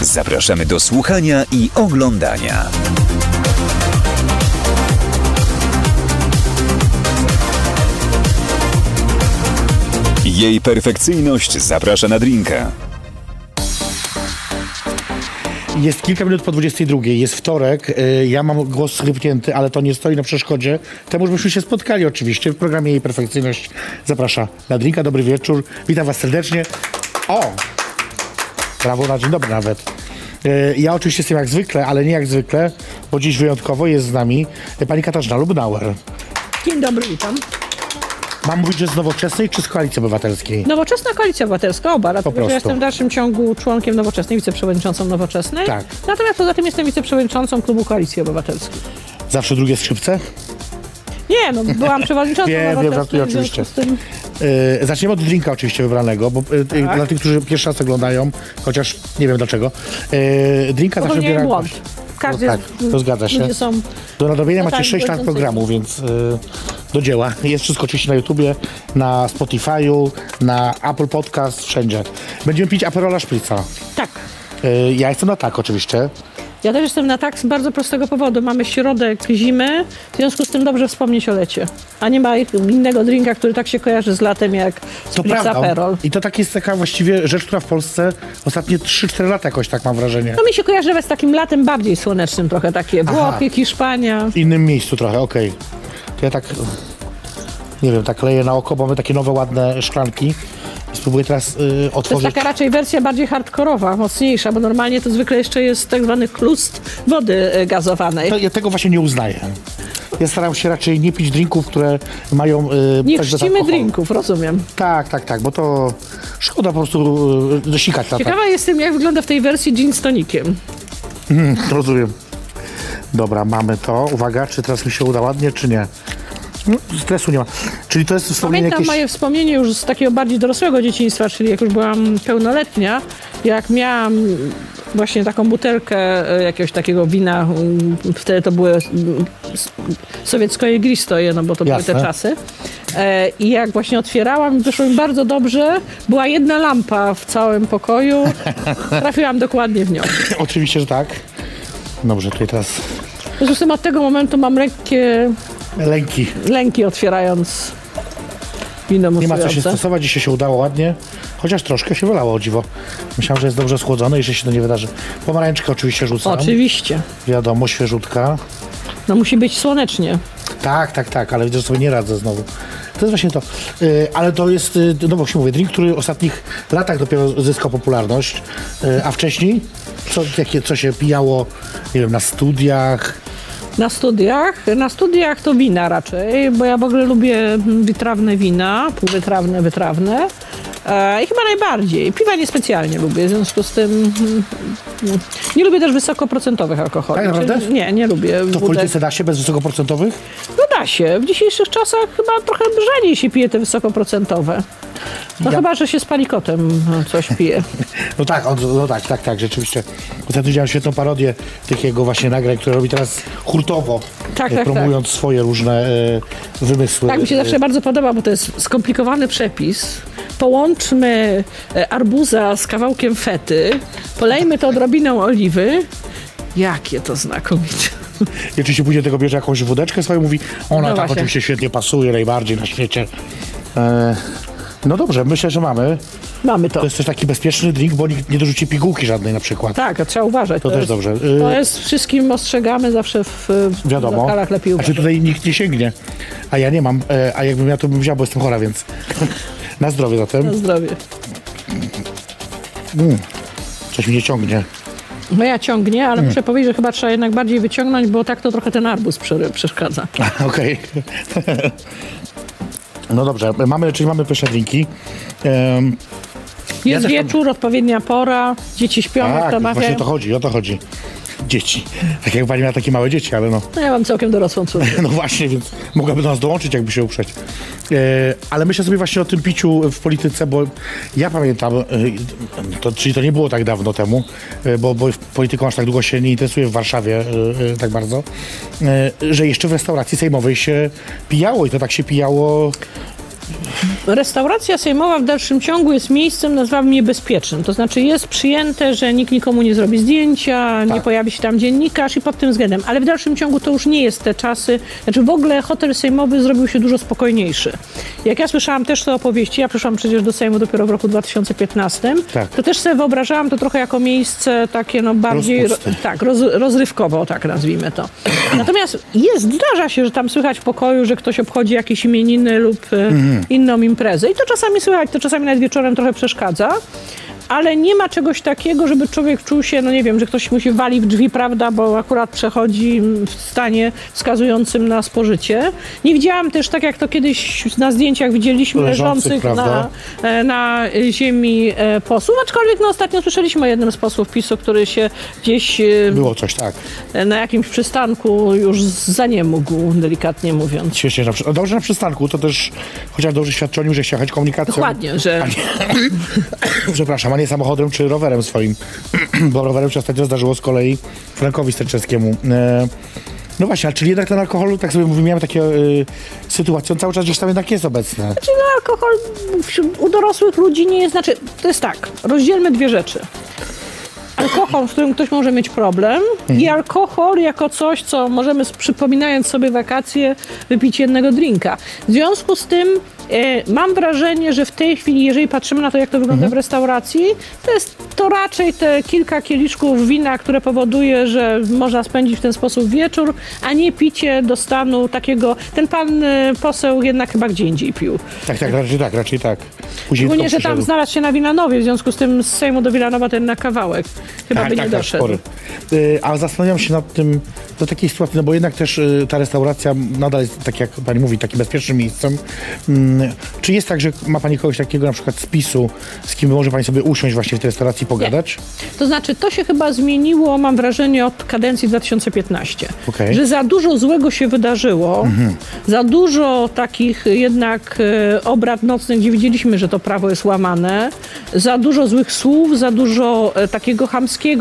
zapraszamy do słuchania i oglądania. Jej perfekcyjność zaprasza na drinka. Jest kilka minut po 22, jest wtorek, y, ja mam głos schrypnięty, ale to nie stoi na przeszkodzie temu, żebyśmy się spotkali oczywiście w programie Jej Perfekcyjność. Zaprasza na drinka, dobry wieczór, witam was serdecznie. O! Brawo na dzień dobry nawet. Y, Ja oczywiście jestem jak zwykle, ale nie jak zwykle, bo dziś wyjątkowo jest z nami pani Katarzyna Lubnauer. Dzień dobry, witam. Mam mówić, że z Nowoczesnej czy z Koalicji Obywatelskiej? Nowoczesna Koalicja Obywatelska, oba, dlatego prostu. że jestem w dalszym ciągu członkiem Nowoczesnej, wiceprzewodniczącą Nowoczesnej. Tak. Natomiast poza tym jestem wiceprzewodniczącą Klubu Koalicji Obywatelskiej. Zawsze drugie skrzypce? Nie, no byłam przewodniczącą Wiem, wiem, Nowoczesnej. żartuję w związku oczywiście. tym- Yy, zaczniemy od drinka oczywiście wybranego, bo yy, Tak. dla tych, którzy pierwszy raz oglądają, chociaż nie wiem dlaczego, yy, drinka zawsze Popełniłem wybiera... błąd. Każdy No tak, to zgadza się. Są... Do nadrobienia No macie tak, 6 lat programu, więc do dzieła. Jest wszystko oczywiście na YouTubie, na Spotify'u, na Apple Podcast, wszędzie. Będziemy pić Aperola Szprica. Tak. Ja jestem na tak oczywiście. Ja też jestem na tak z bardzo prostego powodu. Mamy środek zimy, w związku z tym dobrze wspomnieć o lecie. A nie ma innego drinka, który tak się kojarzy z latem jak To. Aperol. I to tak jest taka właściwie rzecz, która w Polsce ostatnie 3-4 lata jakoś tak mam wrażenie. No mi się kojarzy z takim latem bardziej słonecznym trochę takie. Włochy, Hiszpania. w innym miejscu trochę, okej. To ja tak, nie wiem, tak leję na oko, bo mamy takie nowe, ładne szklanki. Spróbuję teraz y, To jest otworzyć. taka raczej wersja bardziej hardkorowa, mocniejsza, bo normalnie to zwykle jeszcze jest tak zwany chlust wody e, gazowanej. To, ja tego właśnie nie uznaję. Ja staram się raczej nie pić drinków, które mają... Y, Nie alkoholu. drinków, rozumiem. Tak, tak, tak, bo to szkoda po prostu y, dosikać na tak. Ciekawa jestem, jak wygląda w tej wersji gin z tonikiem. Rozumiem. Dobra, mamy to. Uwaga, czy teraz mi się uda ładnie, czy nie? No, stresu nie ma. Czyli to jest wspomnienie Pamiętam jakieś... moje wspomnienie już z takiego bardziej dorosłego dzieciństwa, czyli jak już byłam pełnoletnia, jak miałam właśnie taką butelkę e, jakiegoś takiego wina, mm, wtedy to były mm, s- sowiecko-igristoje, no bo to Jasne. były te czasy. E, I jak właśnie otwierałam, wyszło mi bardzo dobrze. Była jedna lampa w całym pokoju. Trafiłam dokładnie w nią. Oczywiście, że tak. Dobrze, tutaj teraz W związku z tym od tego momentu mam lekkie lęki. lęki otwierając wino Nie ma co się stresować, dzisiaj się udało ładnie. Chociaż troszkę się wylało, o dziwo. Myślałem, że jest dobrze schłodzone i że się to nie wydarzy. Pomarańczkę oczywiście rzucam. Oczywiście. Wiadomo, świeżutka. No musi być słonecznie. Tak, tak, tak, ale widzę, że sobie nie radzę znowu. To jest właśnie to. Y, ale to jest, y, no bo się mówię, drink, który w ostatnich latach dopiero zyskał popularność. Y, a wcześniej? Co, jakie, co się pijało, nie wiem, na studiach? Na studiach, na studiach to wina raczej, bo ja w ogóle lubię wytrawne wina, półwytrawne, wytrawne. E, I chyba najbardziej. Piwa niespecjalnie lubię, w związku z tym mm, nie lubię też wysokoprocentowych alkoholi. Tak naprawdę? Nie, nie lubię. To w polityce da się bez wysokoprocentowych? No W dzisiejszych czasach chyba trochę rzadziej się pije te wysokoprocentowe. No Ja- chyba, że się z panikotem no, coś pije. No tak, on, no tak, tak, tak, rzeczywiście. Ostatnio widziałem świetną parodię takiego właśnie nagrań, które robi teraz hurtowo, Tak, e, tak, promując swoje różne e, wymysły. Tak, mi się E, zawsze bardzo podoba, bo to jest skomplikowany przepis. Połączmy e, arbuza z kawałkiem fety, polejmy to odrobiną oliwy. Jakie to znakomite. I oczywiście później tego bierze jakąś wódeczkę swoją, mówi, ona No tak właśnie. oczywiście świetnie pasuje, najbardziej na świecie. E, no dobrze, myślę, że mamy. Mamy to. To jest też taki bezpieczny drink, bo nikt nie dorzuci pigułki żadnej na przykład. Tak, a trzeba uważać. To też jest, dobrze. To Y- jest wszystkim ostrzegamy zawsze w, w Wiadomo. lokalach lepiej Znaczy uważać. tutaj nikt nie sięgnie. A ja nie mam, e, a jakbym miał, to bym wziął, bo jestem chora, więc na zdrowie Na zatem. zdrowie. Coś mi nie ciągnie. Moja ciągnie, ale Hmm. muszę powiedzieć, że chyba trzeba jednak bardziej wyciągnąć, bo tak to trochę ten arbuz prze- przeszkadza. Okej. No dobrze, mamy, czyli mamy pyszne drinki. Em, Jest tam- wieczór, odpowiednia pora, dzieci śpią, Tak, to właśnie o to chodzi, o to chodzi. Dzieci. Tak jak pani ma takie małe dzieci, ale no. No ja mam całkiem dorosłą córkę. No właśnie, więc mogłaby do nas dołączyć, jakby się uprzeć. E, ale myślę sobie właśnie o tym piciu w polityce, bo ja pamiętam, e, to, czyli to nie było tak dawno temu, e, bo, bo polityką aż tak długo się nie interesuję w Warszawie tak bardzo, że jeszcze w restauracji sejmowej się pijało i to tak się pijało Restauracja sejmowa w dalszym ciągu jest miejscem, nazwałabym niebezpiecznym. To znaczy jest przyjęte, że nikt nikomu nie zrobi zdjęcia, nie Tak. pojawi się tam dziennikarz i pod tym względem. Ale w dalszym ciągu to już nie jest te czasy. Znaczy w ogóle hotel sejmowy zrobił się dużo spokojniejszy. Jak ja słyszałam też te opowieści, ja przyszłam przecież do Sejmu dopiero w roku 2015, Tak. to też sobie wyobrażałam to trochę jako miejsce takie no bardziej... Rozpusty. tak, roz, rozrywkowo, tak nazwijmy to. Natomiast jest, zdarza się, że tam słychać w pokoju, że ktoś obchodzi jakieś imieniny lub e, Mhm. Inną imprezę. I to czasami słychać, to czasami nawet wieczorem trochę przeszkadza. Ale nie ma czegoś takiego, żeby człowiek czuł się, no nie wiem, że ktoś mu się wali w drzwi, prawda, bo akurat przechodzi w stanie wskazującym na spożycie. Nie widziałam też, tak jak to kiedyś na zdjęciach widzieliśmy, Leżących, leżących na, na ziemi e, posłów, aczkolwiek no, ostatnio słyszeliśmy o jednym z posłów PiSu, który się gdzieś e, Było coś, tak. na jakimś przystanku już zaniemógł, delikatnie mówiąc. Świetnie. Na, przy- dobrze na przystanku, to też chociaż dobrze świadczy o nim, że chciał komunikacją. Dokładnie, że Przepraszam, a nie samochodem czy rowerem swoim. Bo rowerem się ostatnio zdarzyło z kolei Frankowi Sterczewskiemu. E, no właśnie, ale czyli jednak ten alkohol, tak sobie mówimy, miałem takie e, sytuacje, on cały czas gdzieś tam jednak jest obecny. Znaczy, no, alkohol u dorosłych ludzi nie jest, znaczy, to jest tak, rozdzielmy dwie rzeczy. Alkohol, z którym ktoś może mieć problem i alkohol jako coś, co możemy, przypominając sobie wakacje, wypić jednego drinka. W związku z tym e, mam wrażenie, że w tej chwili, jeżeli patrzymy na to, jak to wygląda w restauracji, to jest to raczej te kilka kieliszków wina, które powoduje, że można spędzić w ten sposób wieczór, a nie picie do stanu takiego, ten pan e, poseł jednak chyba gdzie indziej pił. Tak, tak, raczej tak, raczej tak. Później Szczególnie, że tam znalazł się na Wilanowie, w związku z tym z Sejmu do Wilanowa ten na kawałek chyba by nie doszedł. spory. Y, A zastanawiam się nad tym, do takiej sytuacji, no bo jednak też y, ta restauracja nadal jest, tak jak pani mówi, takim bezpiecznym miejscem. Mm, Czy jest tak, że ma pani kogoś takiego na przykład z PiSu, z kim może pani sobie usiąść właśnie w tej restauracji i pogadać? To znaczy, to się chyba zmieniło, mam wrażenie, od kadencji 2015. Okej. Że za dużo złego się wydarzyło, za dużo takich jednak e, obrad nocnych, gdzie widzieliśmy, że to prawo jest łamane, za dużo złych słów, za dużo e, takiego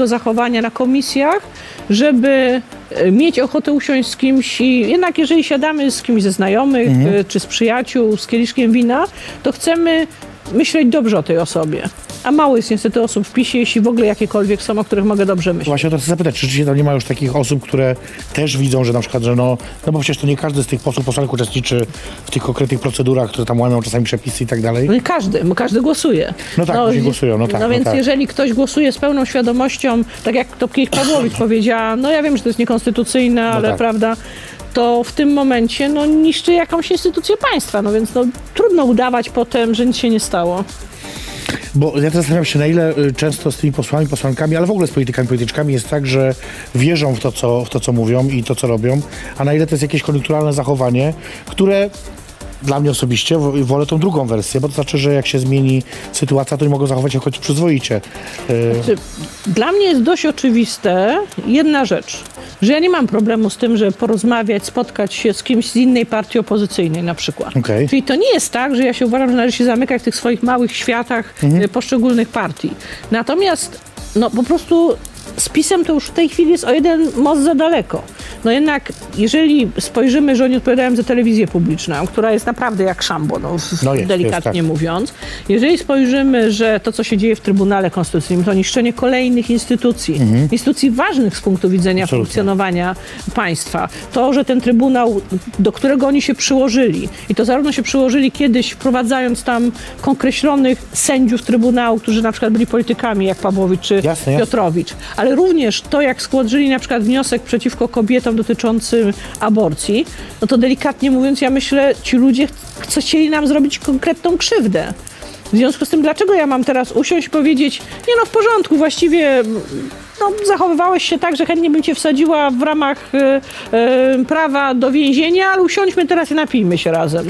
zachowania na komisjach, żeby e, mieć ochotę usiąść z kimś i jednak jeżeli siadamy z kimś ze znajomych e, czy z przyjaciół, z kieliszkiem wina, to chcemy myśleć dobrze o tej osobie. A mało jest niestety osób w PiSie, jeśli w ogóle jakiekolwiek są, o których mogę dobrze myśleć. Właśnie o to chcę zapytać, czy rzeczywiście tam nie ma już takich osób, które też widzą, że na przykład, że no, no bo przecież to nie każdy z tych posłów, posłanek uczestniczy w tych konkretnych procedurach, które tam łamią czasami przepisy i tak dalej. No nie każdy, bo każdy głosuje. No tak, później głosują, no tak, No no więc tak. jeżeli ktoś głosuje z pełną świadomością, tak jak to kiedyś Pawłowicz powiedziała, no ja wiem, że to jest niekonstytucyjne, ale tak. prawda, to w tym momencie no, niszczy jakąś instytucję państwa, no więc no, trudno udawać potem, że nic się nie stało. Bo ja zastanawiam się, na ile y, często z tymi posłami, posłankami, ale w ogóle z politykami, polityczkami jest tak, że wierzą w to, co, w to, co mówią i to, co robią, a na ile to jest jakieś koniunkturalne zachowanie, które dla mnie osobiście wo- wolę tą drugą wersję, bo to znaczy, że jak się zmieni sytuacja, to nie mogą zachować się choć przyzwoicie. Y, Czy- Dla mnie jest dość oczywiste jedna rzecz, że ja nie mam problemu z tym, żeby porozmawiać, spotkać się z kimś z innej partii opozycyjnej na przykład. Okej. Czyli to nie jest tak, że ja się uważam, że należy się zamykać w tych swoich małych światach Mhm. y, poszczególnych partii. Natomiast no po prostu z PiSem to już w tej chwili jest o jeden most za daleko. No jednak, jeżeli spojrzymy, że oni odpowiadają za telewizję publiczną, która jest naprawdę jak szambo, no, No jest, delikatnie jest, tak. mówiąc. Jeżeli spojrzymy, że to, co się dzieje w Trybunale Konstytucyjnym, to niszczenie kolejnych instytucji, instytucji ważnych z punktu widzenia Mhm. Absolutnie. funkcjonowania państwa, to, że ten Trybunał, do którego oni się przyłożyli, i to zarówno się przyłożyli kiedyś, wprowadzając tam określonych sędziów Trybunału, którzy na przykład byli politykami, jak Pawłowicz czy Jasne, jasne. Piotrowicz, ale również to, jak składżyli na przykład wniosek przeciwko kobietom dotyczący aborcji, no to delikatnie mówiąc, ja myślę, ci ludzie ch- chcieli nam zrobić konkretną krzywdę. W związku z tym, dlaczego ja mam teraz usiąść i powiedzieć, nie no w porządku, właściwie no, zachowywałeś się tak, że chętnie bym cię wsadziła w ramach e, e, prawa do więzienia, ale usiądźmy teraz i napijmy się razem.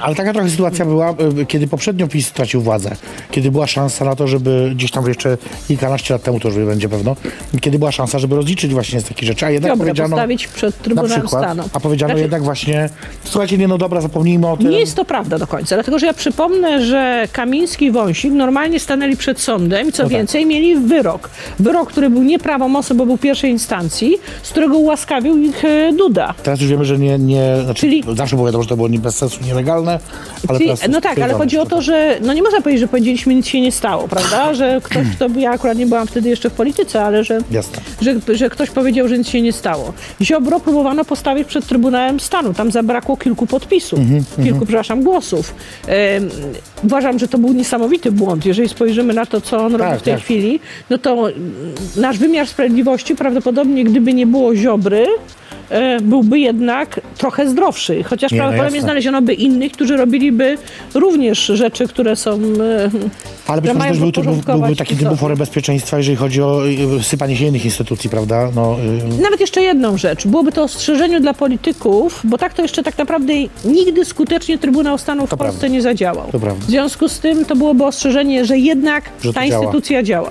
Ale taka trochę sytuacja była, y, kiedy poprzednio PiS stracił władzę. Kiedy była szansa na to, żeby gdzieś tam jeszcze kilkanaście lat temu, to już będzie pewno, kiedy była szansa, żeby rozliczyć właśnie z takich rzeczy. A jednak Dobra, powiedziano... postawić przed Na Trybunałem przykład, Stanu. a powiedziano Znaczy, jednak właśnie, słuchajcie, nie no dobra, zapomnijmy o tym. Nie jest to prawda do końca, dlatego że ja przypomnę, że Kamiński i Wąsik normalnie stanęli przed sądem i co No tak. więcej mieli wyrok. Wyrok, który był nieprawomocny, bo był pierwszej instancji, z którego ułaskawił ich e, Duda. Teraz już wiemy, że nie, nie znaczy, Czyli- zawsze było wiadomo, że to było nie bez sensu, nielegalne, ale Czyli, no tak, ale chodzi o to, że no nie można powiedzieć, że powiedzieliśmy nic się nie stało, prawda? Że ktoś, kto ja akurat nie byłam wtedy jeszcze w polityce, ale że Jasne. że, że ktoś powiedział, że nic się nie stało. Ziobro próbowano postawić przed Trybunałem Stanu. Tam zabrakło kilku podpisów, Mhm, kilku, przepraszam, głosów. Em, uważam, że to był niesamowity błąd. Jeżeli spojrzymy na to, co on robi Tak, w tej tak. chwili, no to nasz wymiar sprawiedliwości prawdopodobnie, gdyby nie było Ziobry, byłby jednak trochę zdrowszy. Chociaż Nie, no prawdopodobnie jasne. znaleziono by innych, którzy robiliby również rzeczy, które są... e, Ale być że może był, byłby taki buforem bezpieczeństwa, jeżeli chodzi o y, sypanie się innych instytucji, prawda? No, y, Nawet jeszcze jedną rzecz. Byłoby to ostrzeżenie dla polityków, bo tak to jeszcze tak naprawdę nigdy skutecznie Trybunał Stanu w To Polsce prawda. nie zadziałał. W związku z tym to byłoby ostrzeżenie, że jednak Że ta działa. instytucja działa.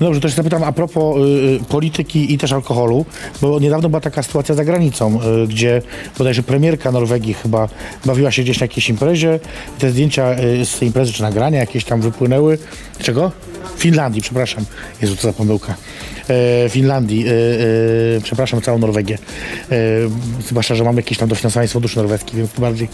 Dobrze, to się zapytam a propos y, y, polityki i też alkoholu, bo niedawno była taka sytuacja za granicą, y, gdzie bodajże premierka Norwegii chyba bawiła się gdzieś na jakiejś imprezie te zdjęcia y, z tej imprezy czy nagrania jakieś tam wypłynęły. Czego? Finlandii, przepraszam. Jezu, to za pomyłka. E, Finlandii, e, e, przepraszam, całą Norwegię. Zwłaszcza, że mamy jakieś tam dofinansowanie z funduszy norweskich, więc to bardziej.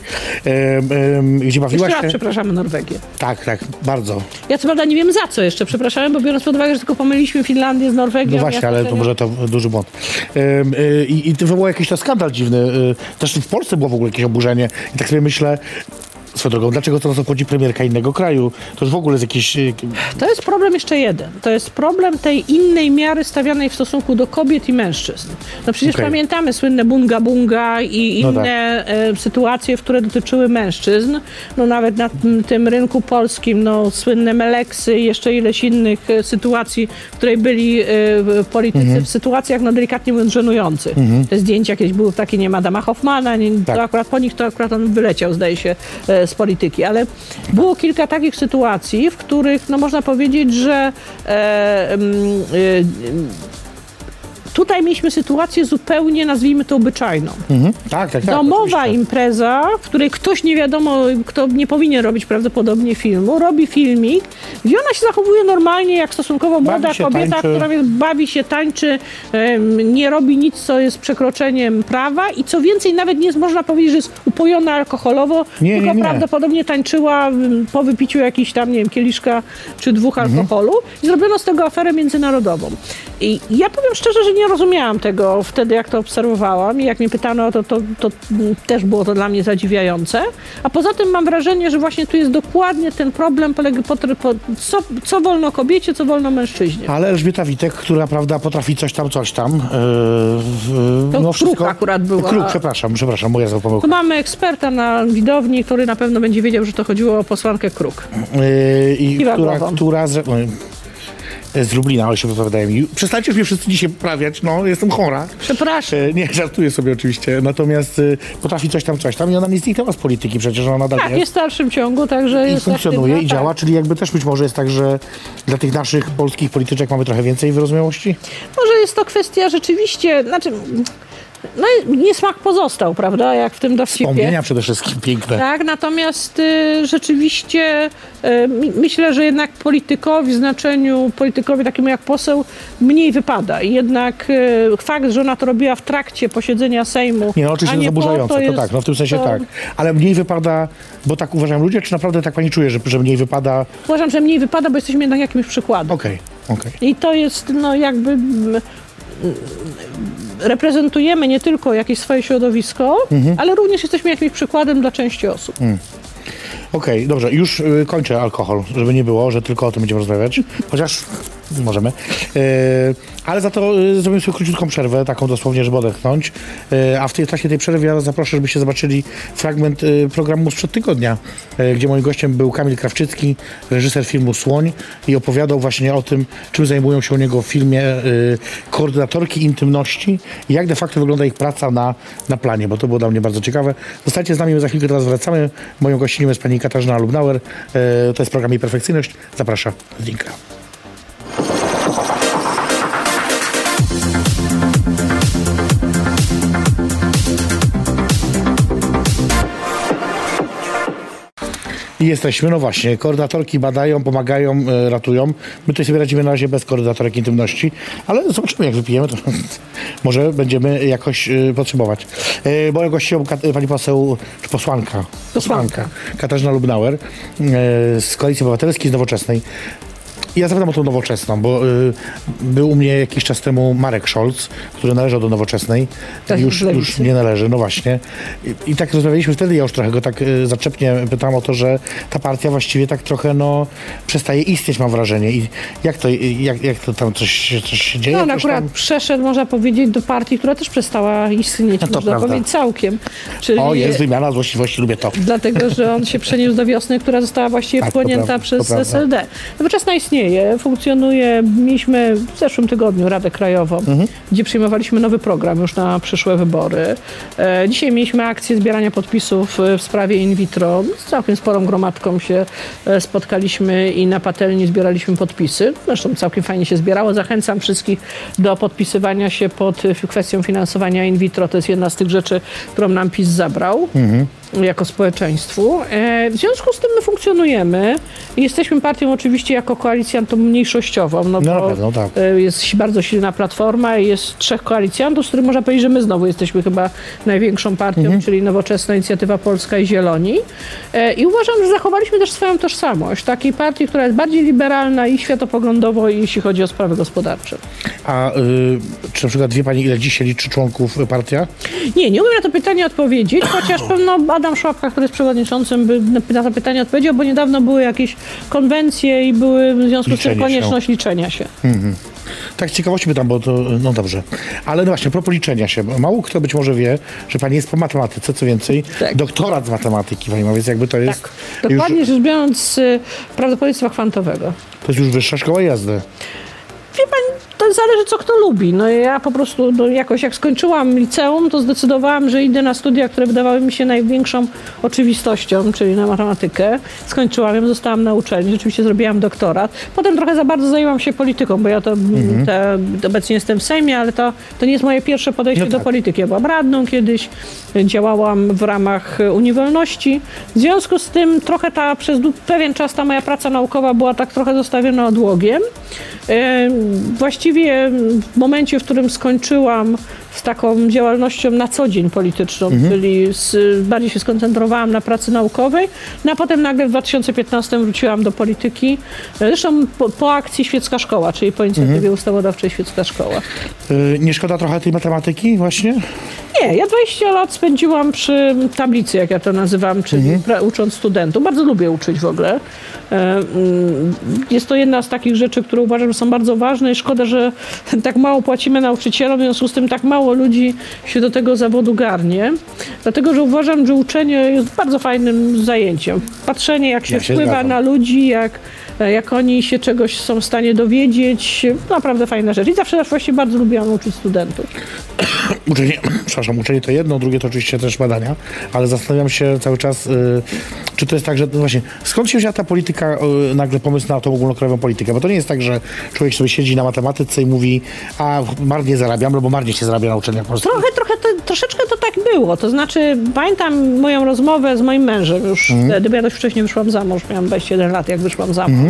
Gdzie bawiła Jeszcze raz się... przepraszamy Norwegię. Tak, tak, bardzo. Ja co prawda nie wiem za co jeszcze, przepraszamy, bo biorąc pod uwagę, że tylko pomyliliśmy Finlandię z Norwegią. No właśnie, ale to może to duży błąd. I i to wywołał jakiś to skandal dziwny. Też w Polsce było w ogóle jakieś oburzenie. I tak sobie myślę, swoją drogą, dlaczego to obchodzi premierka innego kraju? To już w ogóle jest jakieś... y, To jest problem jeszcze jeden. To jest problem tej innej miary stawianej w stosunku do kobiet i mężczyzn. No przecież Okej. pamiętamy słynne bunga bunga i No inne e, sytuacje, które dotyczyły mężczyzn. No nawet na tym, tym rynku polskim, no słynne meleksy i jeszcze ileś innych e, sytuacji, w której byli e, politycy Mhm. w sytuacjach, no delikatnie mówiąc, żenujących. Te zdjęcia jakieś były takie, nie ma Adama Hoffmana, nie, Tak. to akurat po nich to akurat on wyleciał, zdaje się, z polityki, ale było kilka takich sytuacji, w których no można powiedzieć, że e, mm, e, tutaj mieliśmy sytuację zupełnie, nazwijmy to, obyczajną. Mhm. Tak, tak, tak. Domowa oczywiście. impreza, w której ktoś nie wiadomo, kto nie powinien robić prawdopodobnie filmu, robi filmik, gdzie ona się zachowuje normalnie, jak stosunkowo młoda kobieta, tańczy. która więc bawi się, tańczy, nie robi nic, co jest przekroczeniem prawa i co więcej, nawet nie jest, można powiedzieć, że jest upojona alkoholowo, Nie, tylko nie, nie. prawdopodobnie tańczyła po wypiciu jakiś tam, nie wiem, kieliszka czy dwóch Mhm. alkoholu i zrobiono z tego aferę międzynarodową. I ja powiem szczerze, że nie rozumiałam tego wtedy, jak to obserwowałam i jak mnie pytano to, to, to też było to dla mnie zadziwiające. A poza tym mam wrażenie, że właśnie tu jest dokładnie ten problem, po, po, co, co wolno kobiecie, co wolno mężczyźnie. Ale Elżbieta Witek, która prawda potrafi coś tam, coś tam. Yy, To no Kruk akurat była. Kruk, przepraszam, przepraszam, moja pomyłka. Tu mamy eksperta na widowni, który na pewno będzie wiedział, że to chodziło o posłankę Kruk. Yy, I która, głową. która z, no, z Lublina, ale się wypowiadają mi. Przestańcie mnie wszyscy dzisiaj poprawiać, no, jestem chora. Przepraszam. E, Nie, żartuję sobie oczywiście, natomiast y, potrafi coś tam, coś tam i ona nie zniknęła z polityki, przecież ona nadal Tak, jest. jest w dalszym ciągu, także I jest funkcjonuje aktywna, i tak. działa, czyli jakby też być może jest tak, że dla tych naszych polskich polityczek mamy trochę więcej wyrozumiałości? Może jest to kwestia rzeczywiście, znaczy, no niesmak pozostał, prawda, jak w tym dowcipie. Wspomnienia przede wszystkim piękne. Tak, natomiast y, rzeczywiście y, myślę, że jednak politykowi w znaczeniu, politykowi takiemu jak poseł mniej wypada. I jednak y, fakt, że ona to robiła w trakcie posiedzenia Sejmu, Nie, no oczywiście nie po, zaburzające, to, jest- tak, no w tym sensie to tak. Ale mniej wypada, bo tak uważają ludzie, czy naprawdę tak pani czuje, że, że mniej wypada? Uważam, że mniej wypada, bo jesteśmy jednak jakimś przykładem. Okej, okej. I to jest no jakby reprezentujemy nie tylko jakieś swoje środowisko, Mhm. ale również jesteśmy jakimś przykładem dla części osób. Okej, dobrze, już y, kończę alkohol, żeby nie było, że tylko o tym będziemy rozmawiać. Chociaż możemy. E, ale za to e, zrobimy sobie króciutką przerwę, taką dosłownie, żeby odetchnąć. E, a w tej trakcie tej przerwy ja zaproszę, żebyście zobaczyli fragment programu sprzed tygodnia, gdzie moim gościem był Kamil Krawczycki, reżyser filmu Słoń i opowiadał właśnie o tym, czym zajmują się u niego w filmie koordynatorki intymności i jak de facto wygląda ich praca na, na planie, bo to było dla mnie bardzo ciekawe. Zostańcie z nami, my za chwilkę teraz wracamy. Moją gościnią jest pani Katarzyna Lubnauer. To jest program Jej Perfekcyjność. Zapraszam. Linka. I jesteśmy, no właśnie, koordynatorki badają, pomagają, e, ratują. My tutaj sobie radzimy na razie bez koordynatorek intymności, ale zobaczymy, jak wypijemy, to może będziemy jakoś e, potrzebować. E, moją gością pani poseł, czy posłanka, Posłanka. Katarzyna Lubnauer z Koalicji Obywatelskiej, z Nowoczesnej. Ja zapytam o tą nowoczesną, bo y, był u mnie jakiś czas temu Marek Scholz, który należał do nowoczesnej. Też już, już nie należy, no właśnie. I, I tak rozmawialiśmy wtedy, ja już trochę go tak y, zaczepnie pytałem o to, że ta partia właściwie tak trochę no, przestaje istnieć, mam wrażenie. I jak to, jak, jak to tam coś, coś się dzieje? No, on akurat tam... przeszedł, można powiedzieć, do partii, która też przestała istnieć, No to można prawda. powiedzieć, całkiem. Czyli O, jest wymiana złośliwości, lubię to. Dlatego, że on się przeniósł do wiosny, która została właściwie Tak, wchłonięta przez to. SLD. Nowoczesna istnieje, funkcjonuje. Mieliśmy w zeszłym tygodniu Radę Krajową, Mhm. gdzie przyjmowaliśmy nowy program już na przyszłe wybory. E, dzisiaj mieliśmy akcję zbierania podpisów e, w sprawie in vitro. Z całkiem sporą gromadką się e, spotkaliśmy i na patelni zbieraliśmy podpisy. Zresztą całkiem fajnie się zbierało. Zachęcam wszystkich do podpisywania się pod kwestią finansowania in vitro. To jest jedna z tych rzeczy, którą nam PiS zabrał jako społeczeństwu. E, W związku z tym my funkcjonujemy. Jesteśmy partią oczywiście jako koalicjantą mniejszościową, no, No bo pewno, tak. e, jest bardzo silna platforma i jest trzech koalicjantów, z których można powiedzieć, że my znowu jesteśmy chyba największą partią, Mhm. czyli Nowoczesna Inicjatywa Polska i Zieloni. E, I uważam, że zachowaliśmy też swoją tożsamość takiej partii, która jest bardziej liberalna i światopoglądowo, jeśli chodzi o sprawy gospodarcze. A y, czy na przykład wie pani, ile dzisiaj liczy członków partia? Nie, nie umiem na to pytanie odpowiedzieć, chociaż pewno Adam Szłapka, który jest przewodniczącym, by na- na to pytanie odpowiedział, bo niedawno były jakieś konwencje i były w związku z Liczenie tym się. konieczność liczenia się. Tak z ciekawości pytam, bo to, no dobrze. Ale no właśnie, propos liczenia się. Mało kto być może wie, że pani jest po matematyce, co więcej, Tak. doktorat z matematyki pani ma, więc jakby to jest Tak, już, dokładnie rzecz biorąc z y, prawdopodobieństwa kwantowego. to jest już wyższa szkoła jazdy. Wie pani, zależy co kto lubi. No ja po prostu no, jakoś jak skończyłam liceum, to zdecydowałam, że idę na studia, które wydawały mi się największą oczywistością, czyli na matematykę. Skończyłam ją, zostałam na uczelni, rzeczywiście zrobiłam doktorat. Potem trochę za bardzo zajęłam się polityką, bo ja to Mhm. te, obecnie jestem w Sejmie, ale to, to nie jest moje pierwsze podejście No do tak. polityki. Ja byłam radną kiedyś, działałam w ramach e, uniwolności. W związku z tym trochę ta, przez pewien czas ta moja praca naukowa była tak trochę zostawiona odłogiem. E, Właściwie w momencie, w którym skończyłam z taką działalnością na co dzień polityczną, czyli z, bardziej się skoncentrowałam na pracy naukowej, no a potem nagle w 2015 wróciłam do polityki, e, zresztą po, po akcji Świecka Szkoła, czyli po inicjatywie ustawodawczej Świecka Szkoła. Y, nie szkoda trochę tej matematyki właśnie? Nie, ja 20 lat spędziłam przy tablicy, jak ja to nazywam, czyli pra- ucząc studentów. Bardzo lubię uczyć w ogóle. E, mm, Jest to jedna z takich rzeczy, które uważam, że są bardzo ważne i szkoda, że tak mało płacimy nauczycielom, w związku z tym tak mało ludzi się do tego zawodu garnie. Dlatego, że uważam, że uczenie jest bardzo fajnym zajęciem. Patrzenie, jak się, Ja się wpływa zgadzam. na ludzi, jak, jak oni się czegoś są w stanie dowiedzieć. Naprawdę fajna rzecz. I zawsze właśnie bardzo lubiłam uczyć studentów. Uczenie, przepraszam, uczenie to jedno, drugie to oczywiście też badania, ale zastanawiam się cały czas, y, czy to jest tak, że no właśnie, skąd się wzięła ta polityka, y, nagle pomysł na tą ogólnokrajową politykę? Bo to nie jest tak, że człowiek sobie siedzi na matematyce i mówi, a marnie zarabiam, albo marnie się zarabia na uczelniach polskich. Trochę, trochę to, troszeczkę to tak było. To znaczy, pamiętam moją rozmowę z moim mężem już wtedy, bo ja dość wcześnie wyszłam za mąż, miałam 21 lat, jak wyszłam za mąż.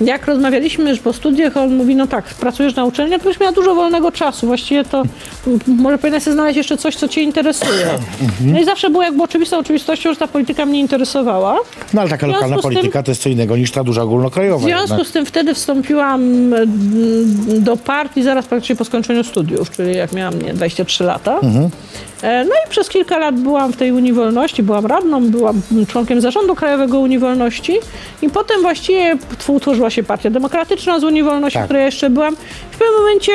Jak rozmawialiśmy już po studiach, on mówi, no tak, pracujesz na uczelni, to byś miała dużo wolnego czasu. Właściwie to może powinnaś sobie znaleźć jeszcze coś, co cię interesuje. No i zawsze było jakby oczywistą oczywistością, że ta polityka mnie interesowała. No ale taka W lokalna z tym- polityka to jest co innego niż ta duża W ogólnokrajowa. związku jednak. z tym wtedy wstąpiłam mm, do partii zaraz praktycznie po skończeniu studiów, czyli jak miałam nie, 23 lata. E, No i przez kilka lat byłam w tej Unii Wolności, byłam radną, byłam członkiem zarządu Krajowego Unii Wolności i potem właściwie utworzyłam tworzyła się Partia Demokratyczna z Unii Wolności, Tak. w której ja jeszcze byłam. W pewnym momencie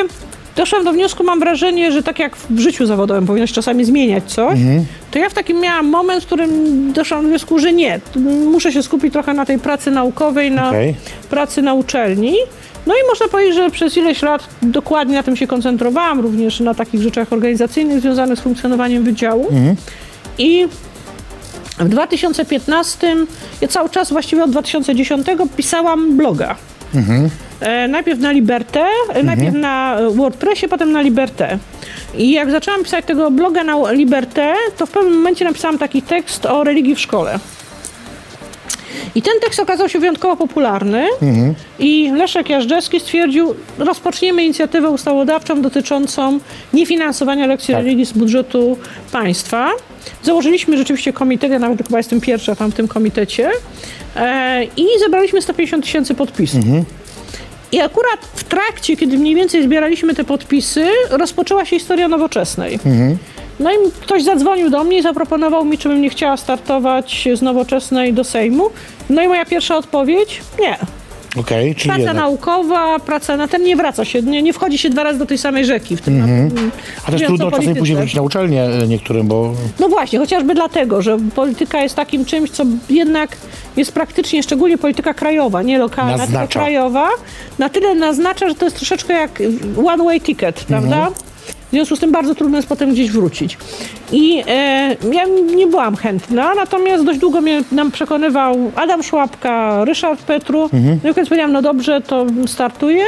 doszłam do wniosku, mam wrażenie, że tak jak w życiu zawodowym powinno się czasami zmieniać coś, Mhm. to ja w takim miałam moment, w którym doszłam do wniosku, że nie, muszę się skupić trochę na tej pracy naukowej, na Okej. pracy na uczelni. No i można powiedzieć, że przez ileś lat dokładnie na tym się koncentrowałam, również na takich rzeczach organizacyjnych związanych z funkcjonowaniem wydziału. I w 2015, ja cały czas właściwie od 2010 pisałam bloga. E, najpierw na Liberté, e, najpierw na WordPressie, potem na Liberté. I jak zaczęłam pisać tego bloga na Liberté, to w pewnym momencie napisałam taki tekst o religii w szkole. I ten tekst okazał się wyjątkowo popularny i Leszek Jażdżewski stwierdził, rozpoczniemy inicjatywę ustawodawczą dotyczącą niefinansowania lekcji Tak. religii z budżetu państwa. Założyliśmy rzeczywiście komitet, ja nawet chyba jestem pierwsza tam w tym komitecie e, i zebraliśmy 150 tysięcy podpisów. I akurat w trakcie, kiedy mniej więcej zbieraliśmy te podpisy, rozpoczęła się historia nowoczesnej. No i ktoś zadzwonił do mnie i zaproponował mi, czy bym nie chciała startować z nowoczesnej do Sejmu. No i moja pierwsza odpowiedź? Nie. Okej, czyli Praca jednak. naukowa, praca na ten nie wraca się, nie, nie wchodzi się dwa razy do tej samej rzeki w tym. A też trudno czasem później wrócić na uczelnię e, niektórym, bo No właśnie, chociażby dlatego, że polityka jest takim czymś, co jednak jest praktycznie, szczególnie polityka krajowa, nie lokalna, tylko Naznacza. krajowa, na tyle naznacza, że to jest troszeczkę jak one way ticket, prawda? Mhm. W związku z tym bardzo trudno jest potem gdzieś wrócić. I e, ja nie byłam chętna, natomiast dość długo mnie nam przekonywał Adam Szłapka, Ryszard Petru. Mhm. No i więc powiedziałam, no dobrze, to startuję.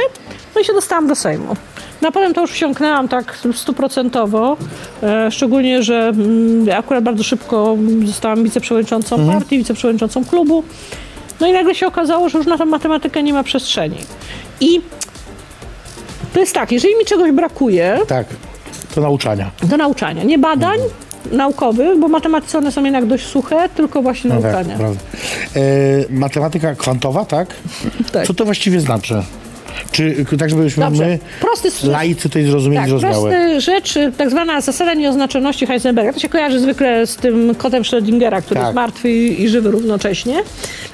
No i się dostałam do Sejmu. No a potem to już wsiąknęłam tak stuprocentowo, e, szczególnie, że mm, akurat bardzo szybko zostałam wiceprzewodniczącą Mhm. partii, wiceprzewodniczącą klubu. No i nagle się okazało, że już na tę matematykę nie ma przestrzeni. I to jest tak, jeżeli mi czegoś brakuje tak, to nauczania. do nauczania, nie badań naukowych, bo matematyce one są jednak dość suche, tylko właśnie No tak, nauczania. prawda. E, matematyka kwantowa, tak? Tak. Co to właściwie znaczy? Czy tak, żebyśmy Dobrze. my, Prosty laicy, tutaj zrozumieli, Tak, zrozumiały? prosta rzecz, tak zwana zasada nieoznaczoności Heisenberga. To się kojarzy zwykle z tym kotem Schrödingera, który Tak. jest martwy i i żywy równocześnie.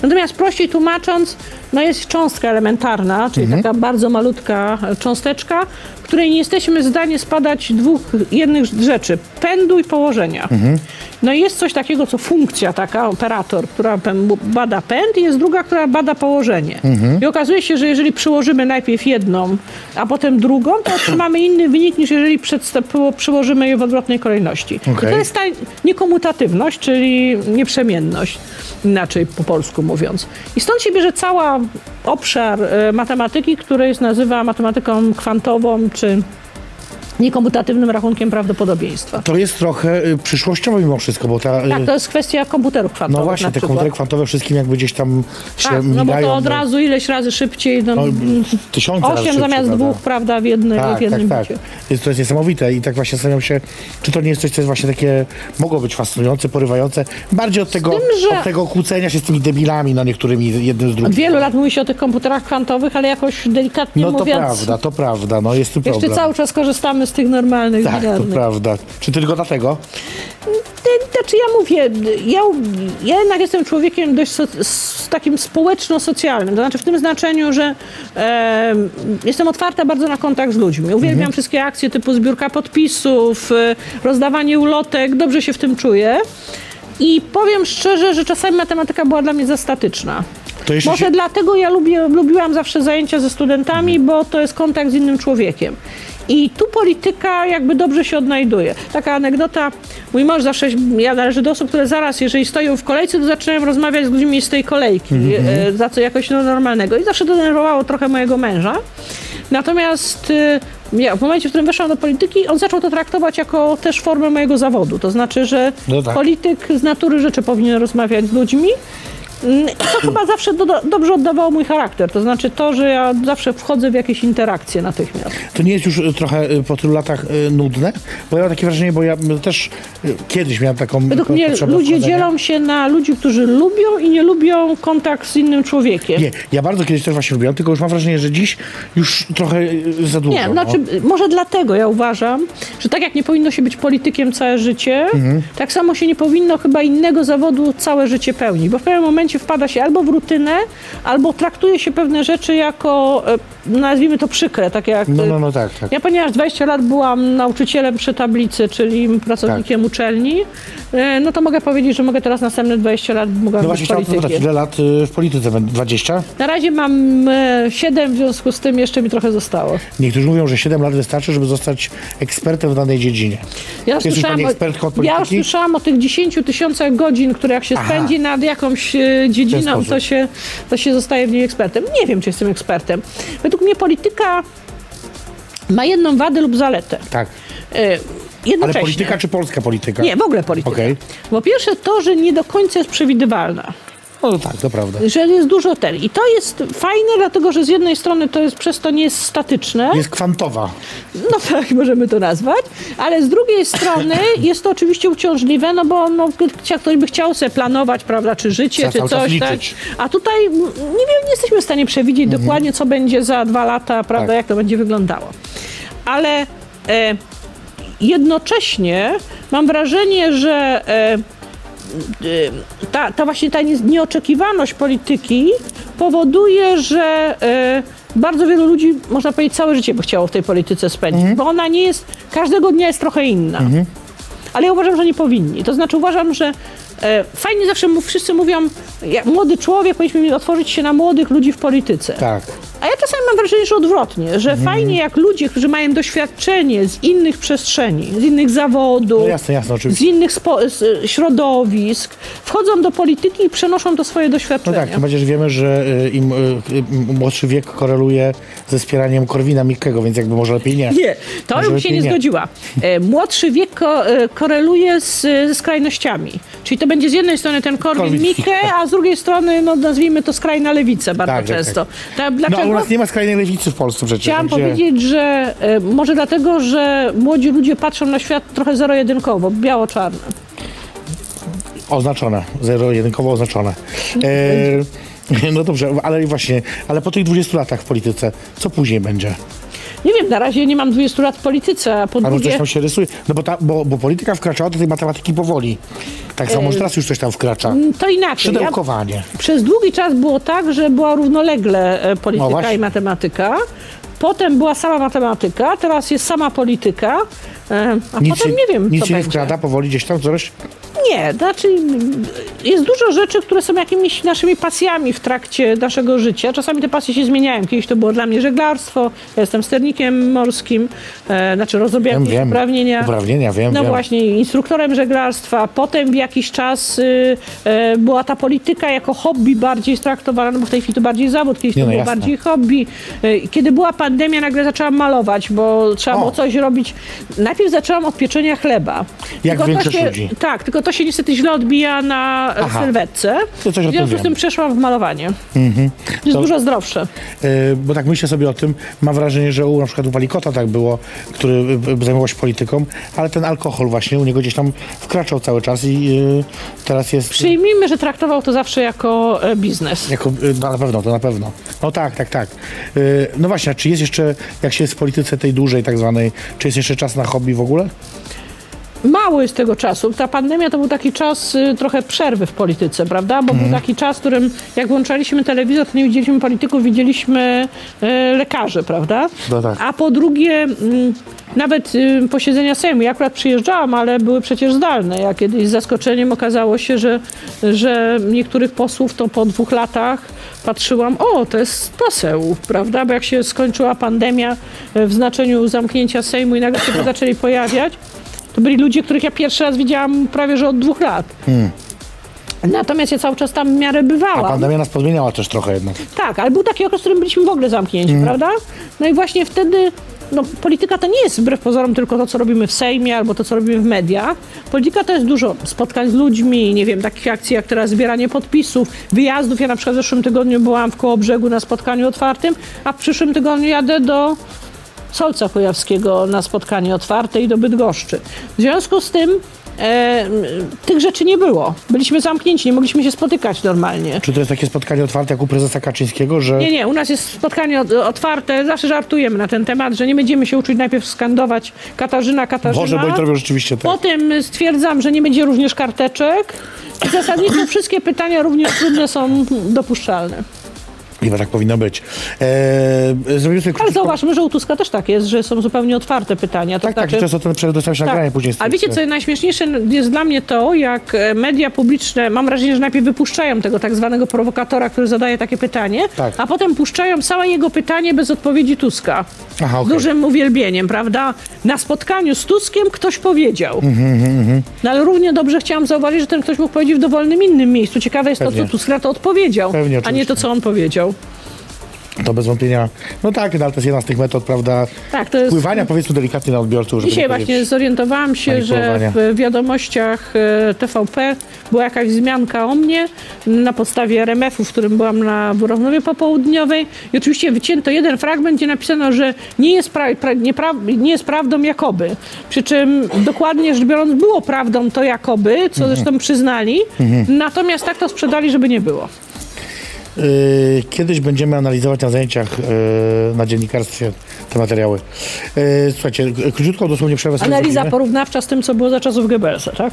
Natomiast prościej tłumacząc, no jest cząstka elementarna, czyli Mhm. taka bardzo malutka cząsteczka, której nie jesteśmy w stanie spadać dwóch jednych rzeczy, pędu i położenia. Mhm. No i jest coś takiego, co funkcja taka, operator, która bada pęd i jest druga, która bada położenie. Mhm. I okazuje się, że jeżeli przyłożymy najpierw jedną, a potem drugą, to otrzymamy inny wynik niż jeżeli przyłożymy je w odwrotnej kolejności. Okej. to jest ta niekomutatywność, czyli nieprzemienność, inaczej po polsku mówiąc. I stąd się bierze cały obszar e, matematyki, który jest nazywa matematyką kwantową, czy niekomutatywnym rachunkiem prawdopodobieństwa. To jest trochę y, przyszłościowe mimo wszystko, bo ta... y, Tak, to jest kwestia komputerów kwantowych no właśnie, te komputery kwantowe wszystkim jakby gdzieś tam się Tak, no bo to od no, razu ileś razy szybciej, no, no, tysiące razy osiem szybciej, zamiast dwóch, prawda, w, jednej, w Tak, tak, jednym tak. bicie. Jest, to jest niesamowite i tak właśnie zastanawiam się, czy to nie jest coś, co jest właśnie takie, mogło być fascynujące, porywające, bardziej od tego, tym, że- od tego kłócenia się z tymi debilami, no niektórymi, jednym z Od drugim. wielu lat mówi się o tych komputerach kwantowych, ale jakoś delikatnie No to mówiąc, prawda, to prawda, no jest tu jeszcze problem. cały czas korzystamy z tych normalnych, Tak, to prawda. Czy tylko dlatego? Znaczy ja mówię, ja, ja jednak jestem człowiekiem dość so, s, takim społeczno-socjalnym. To znaczy w tym znaczeniu, że e, jestem otwarta bardzo na kontakt z ludźmi. Uwielbiam wszystkie akcje typu zbiórka podpisów, e, rozdawanie ulotek, dobrze się w tym czuję. I powiem szczerze, że czasami matematyka była dla mnie za statyczna. Może się... dlatego ja lubię, lubiłam zawsze zajęcia ze studentami, bo to jest kontakt z innym człowiekiem. I tu polityka jakby dobrze się odnajduje. Taka anegdota, mój mąż zawsze, ja należę do osób, które zaraz, jeżeli stoją w kolejce, to zaczynają rozmawiać z ludźmi z tej kolejki, e, za co jakoś no, normalnego. I zawsze denerwowało trochę mojego męża. Natomiast e, ja, w momencie, w którym weszłam do polityki, on zaczął to traktować jako też formę mojego zawodu. To znaczy, że No tak. polityk z natury rzeczy powinien rozmawiać z ludźmi. Mm, To chyba zawsze do, dobrze oddawało mój charakter. To znaczy to, że ja zawsze wchodzę w jakieś interakcje natychmiast. To nie jest już y, trochę y, po tylu latach y, nudne? Bo ja mam takie wrażenie, bo ja też kiedyś miałem taką Według mnie ludzie dzielą się na ludzi, którzy lubią i nie lubią kontakt z innym człowiekiem. Nie, ja bardzo kiedyś też właśnie lubiłem, tylko już mam wrażenie, że dziś już trochę za dużo. Nie, no. znaczy, może dlatego ja uważam, że tak jak nie powinno się być politykiem całe życie, Mhm. tak samo się nie powinno chyba innego zawodu całe życie pełnić, bo w pewnym momencie momencie wpada się albo w rutynę, albo traktuje się pewne rzeczy jako, e, nazwijmy to przykre, tak jak... No, no, no tak, tak. Ja ponieważ 20 lat byłam nauczycielem przy tablicy, czyli pracownikiem Tak. uczelni, e, no to mogę powiedzieć, że mogę teraz następne 20 lat mogę No właśnie chciałem zapytać, ile lat y, w polityce? będzie? 20? Na razie mam e, 7, w związku z tym jeszcze mi trochę zostało. Niektórzy mówią, że 7 lat wystarczy, żeby zostać ekspertem w danej dziedzinie. Ja Jest już słyszałam pani o, ekspertką od ja już polityki? słyszałam o tych 10 tysiącach godzin, które jak się Aha. spędzi nad jakąś e, dziedziną, to się, to się zostaje w niej ekspertem. Nie wiem, czy jestem ekspertem. Według mnie polityka ma jedną wadę lub zaletę. Tak. E, Ale polityka czy polska polityka? Nie, w ogóle polityka. Okej. Po pierwsze to, że nie do końca jest przewidywalna. No tak, to prawda. Że jest dużo ten. I to jest fajne, dlatego że z jednej strony to jest przez to nie jest statyczne. Jest kwantowa. No tak, możemy to nazwać, ale z drugiej strony jest to oczywiście uciążliwe, no bo no, ktoś by chciał sobie planować, prawda, czy życie, Trzeba czy coś, tak. A tutaj mm, nie wiem, nie jesteśmy w stanie przewidzieć dokładnie, co będzie za dwa lata, prawda, Tak. jak to będzie wyglądało. Ale e, jednocześnie mam wrażenie, że e, ta, ta właśnie ta nie- nieoczekiwaność polityki powoduje, że e, bardzo wielu ludzi, można powiedzieć, całe życie by chciało w tej polityce spędzić, Mhm. bo ona nie jest, każdego dnia jest trochę inna. Ale ja uważam, że nie powinni. To znaczy uważam, że e, fajnie zawsze mów, wszyscy mówią, jak młody człowiek, powinniśmy otworzyć się na młodych ludzi w polityce. Tak. Ja czasami mam wrażenie, że odwrotnie, że fajnie jak ludzie, którzy mają doświadczenie z innych przestrzeni, z innych zawodów, No jasne, jasne, z innych z środowisk, wchodzą do polityki i przenoszą to swoje No doświadczenie. tak, tym bardziej, że wiemy, że y, im y, y, młodszy wiek koreluje ze wspieraniem Korwina Mikkego, więc jakby może lepiej nie. Nie, to Może bym się nie, nie. zgodziła. E, Młodszy wiek ko, e, koreluje z, ze skrajnościami. Czyli to będzie z jednej strony ten Korwin Korwin Mikke, a z drugiej strony, no nazwijmy to skrajna lewica bardzo Tak, tak, często. Ta, No a dlaczego? u nas nie ma skrajnej lewicy w Polsce przecież. Chciałam także- powiedzieć, że e, może dlatego, że młodzi ludzie patrzą na świat trochę zero-jedynkowo, biało-czarne. Oznaczone, zero-jedynkowo oznaczone. E, no dobrze, ale właśnie, ale po tych 20 latach w polityce, co później będzie? Nie wiem, na razie nie mam 20 lat w polityce, a po Albo coś drugie... tam się rysuje? No bo, ta, bo, bo polityka wkraczała do tej matematyki powoli. Tak samo, może teraz już coś tam wkracza. To inaczej. Ja, Szydełkowanie. przez długi czas było tak, że była równolegle e, No polityka właśnie. i matematyka. Potem była sama matematyka, teraz jest sama polityka, e, a Nic potem nie wiem, nic co się nie będzie. wkrada powoli gdzieś tam coś? Nie, znaczy jest dużo rzeczy, które są jakimiś naszymi pasjami w trakcie naszego życia. Czasami te pasje się zmieniają. Kiedyś to było dla mnie żeglarstwo, ja jestem sternikiem morskim, e, znaczy rozrobiłem Wiem, wiem. uprawnienia. Uprawnienia, wiem, No wiem. właśnie, instruktorem żeglarstwa. Potem w jakiś czas y, e, była ta polityka jako hobby bardziej traktowana, no bo w tej chwili to bardziej zawód, kiedyś Nie, to no było jasne. bardziej hobby. E, Kiedy była pandemia, nagle zaczęłam malować, bo trzeba O. było coś robić. Najpierw zaczęłam od pieczenia chleba. Jak Tylko to większość się, ludzi. Tak, tylko to się niestety źle odbija na e, Aha. sylwetce. To coś w związku z tym przeszłam w malowanie. Jest To- dużo zdrowsze. E, bo tak myślę sobie o tym, mam wrażenie, że u na przykład u Walikota tak było, który y, zajmował się polityką, ale ten alkohol właśnie u niego gdzieś tam wkraczał cały czas i y, teraz jest... Przyjmijmy, że traktował to zawsze jako e, biznes. Jako, no, na pewno, to na pewno. No tak, tak, tak. No właśnie, a czy jest jeszcze, jak się jest w polityce tej dużej tak zwanej, czy jest jeszcze czas na hobby w ogóle? Mało jest tego czasu. Ta pandemia to był taki czas y, trochę przerwy w polityce, prawda? Bo Mhm. był taki czas, w którym jak włączaliśmy telewizor, to nie widzieliśmy polityków, widzieliśmy y, lekarzy, prawda? No tak. A po drugie, mm, nawet y, posiedzenia Sejmu, ja akurat przyjeżdżałam, ale były przecież zdalne. Ja kiedyś z zaskoczeniem okazało się, że, że niektórych posłów to po dwóch latach patrzyłam, o, to jest poseł, prawda? Bo jak się skończyła pandemia y, w znaczeniu zamknięcia Sejmu i nagle się zaczęli pojawiać, to byli ludzie, których ja pierwszy raz widziałam prawie że od dwóch lat. Natomiast ja cały czas tam w miarę Hmm. A bywałam. pandemia nas podmieniała też trochę jednak. Tak, ale był taki okres, w którym byliśmy w ogóle zamknięci, Mhm. prawda? No i właśnie wtedy, no polityka to nie jest wbrew pozorom tylko to, co robimy w Sejmie albo to, co robimy w mediach. Polityka to jest dużo spotkań z ludźmi, nie wiem, takich akcji jak teraz zbieranie podpisów, wyjazdów. Ja na przykład w zeszłym tygodniu byłam w Kołobrzegu na spotkaniu otwartym, a w przyszłym tygodniu jadę do Solca Kujawskiego na spotkanie otwarte i do Bydgoszczy. W związku z tym e, tych rzeczy nie było. Byliśmy zamknięci, nie mogliśmy się spotykać normalnie. Czy to jest takie spotkanie otwarte jak u prezesa Kaczyńskiego, że... Nie, nie, u nas jest spotkanie ot- otwarte, zawsze żartujemy na ten temat, że nie będziemy się uczyć najpierw skandować Katarzyna, Katarzyna. Boże, bo oni to robią rzeczywiście tak. Potem stwierdzam, że nie będzie również karteczek I zasadniczo wszystkie pytania również trudne są dopuszczalne. Chyba tak powinno być. Eee, zrobimy sobie Ale zauważmy, że u Tuska też tak jest, że są zupełnie otwarte pytania. To Tak, tak, znaczy, i często ten przewód dostał się nagranie później. z Ale wiecie, co najśmieszniejsze jest dla mnie to, jak e, media publiczne, mam wrażenie, że najpierw wypuszczają tego tak zwanego prowokatora, który zadaje takie pytanie, Tak. a potem puszczają całe jego pytanie bez odpowiedzi Tuska. Aha, Z okej. dużym uwielbieniem, prawda? Na spotkaniu z Tuskiem ktoś powiedział. Mhm, No ale równie dobrze chciałam zauważyć, że ten ktoś mógł powiedzieć w dowolnym innym miejscu. Ciekawe jest to, Pewnie. co Tusk na to odpowiedział, Pewnie, a nie to, co on powiedział. To bez wątpienia. No tak, no, ale to jest jedna z tych metod, prawda, Tak, to jest... wpływania powiedzmy delikatnie na odbiorców. Dzisiaj nie właśnie zorientowałam się, że w wiadomościach e, TVP była jakaś wzmianka o mnie na podstawie RMF-u, w którym byłam na rozmowie popołudniowej i oczywiście wycięto jeden fragment, gdzie napisano, że nie jest, pra, pra, nie, pra, nie jest prawdą jakoby. Przy czym dokładnie rzecz biorąc było prawdą to jakoby, co Mhm. zresztą przyznali, natomiast tak to sprzedali, żeby nie było. Yy, Kiedyś będziemy analizować na zajęciach yy, na dziennikarstwie te materiały. Yy, Słuchajcie, k- króciutką dosłownie przerwę Analiza porównawcza z tym, co było za czasów Goebbelsa, tak?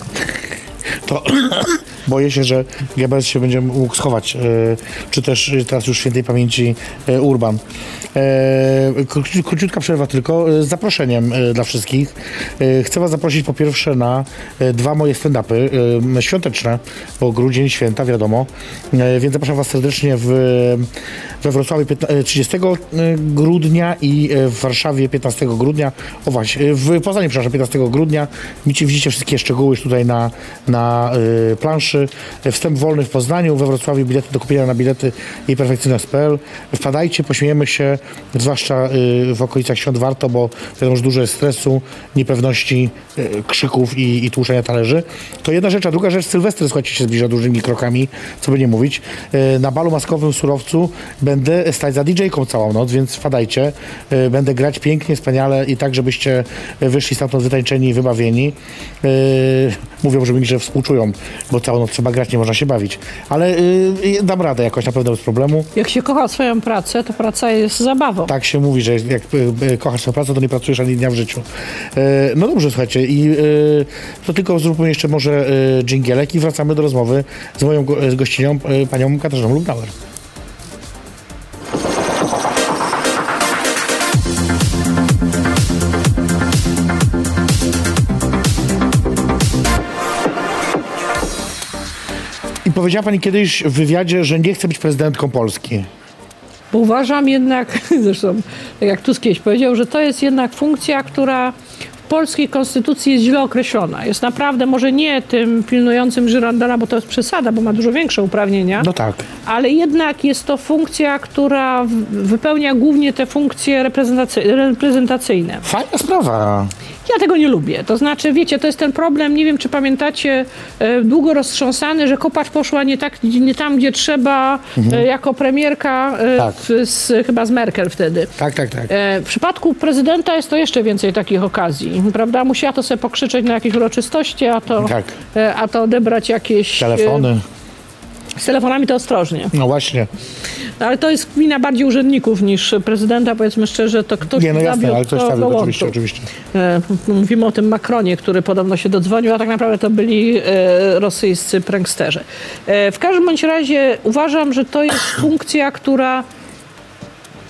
To boję się, że Goebbels się będzie mógł schować, yy, czy też yy, teraz już świętej pamięci yy, Urban. Króci- Króciutka przerwa tylko z zaproszeniem dla wszystkich. Chcę Was zaprosić po pierwsze na dwa moje stand-upy świąteczne, bo grudzień, święta, wiadomo. Więc zapraszam Was serdecznie w, we Wrocławiu piętna- yy, 30 grudnia i w Warszawie 15 grudnia. O właśnie, w Poznaniu, przepraszam, 15 grudnia. Widzicie, widzicie wszystkie szczegóły już tutaj na, na planszy. Wstęp wolny w Poznaniu, we Wrocławiu bilety do kupienia na bilety i perfekcyjność.pl. Wpadajcie, pośmiejemy się, zwłaszcza yy, w okolicach świąt warto, bo wiadomo, że dużo jest stresu, niepewności, yy, krzyków i, i tłuczenia talerzy. To jedna rzecz, a druga rzecz, Sylwester, słuchajcie, się zbliża dużymi krokami, co by nie mówić. Yy, Na balu maskowym w Surowcu będę stać za DJ-ką całą noc, więc wpadajcie. Będę grać pięknie, wspaniale i tak, żebyście wyszli stamtąd wytańczeni i wybawieni. Mówią, że mi, że współczują, bo całą noc trzeba grać, nie można się bawić. Ale yy, dam radę jakoś na pewno bez problemu. Jak się kocha swoją pracę, to praca jest zabawą. Tak się mówi, że jak y, y, kochasz swoją pracę, to nie pracujesz ani dnia w życiu. No dobrze, słuchajcie, i y, to tylko zróbmy jeszcze może y, dżingielek i wracamy do rozmowy z moją go- z gościnią, y, panią Katarzyną Lubnauer. Powiedziała pani kiedyś w wywiadzie, że nie chce być prezydentką Polski. Bo uważam jednak, zresztą tak jak Tusk kiedyś powiedział, że to jest jednak funkcja, która w polskiej konstytucji jest źle określona. Jest naprawdę może nie tym pilnującym żyrandala, bo to jest przesada, bo ma dużo większe uprawnienia, No tak. ale jednak jest to funkcja, która wypełnia głównie te funkcje reprezentacy- reprezentacyjne. Fajna sprawa. Ja tego nie lubię. To znaczy, wiecie, to jest ten problem, nie wiem, czy pamiętacie, e, długo roztrząsany, że Kopacz poszła nie, tak, nie tam, gdzie trzeba, e, jako premierka, e, Tak. z, chyba z Merkel wtedy. Tak, tak, tak. W przypadku prezydenta jest to jeszcze więcej takich okazji, prawda? Musiała to sobie pokrzyczeć na jakieś uroczystości, a to, Tak. a to odebrać jakieś... Telefony. Z telefonami to ostrożnie. No właśnie. Ale to jest wina bardziej urzędników niż prezydenta, powiedzmy szczerze, to ktoś Nie, no jasne, ale ktoś dołączył. oczywiście, oczywiście. Mówimy o tym Macronie, który podobno się dodzwonił, a tak naprawdę to byli e, rosyjscy pranksterzy. E, W każdym bądź razie uważam, że to jest funkcja, która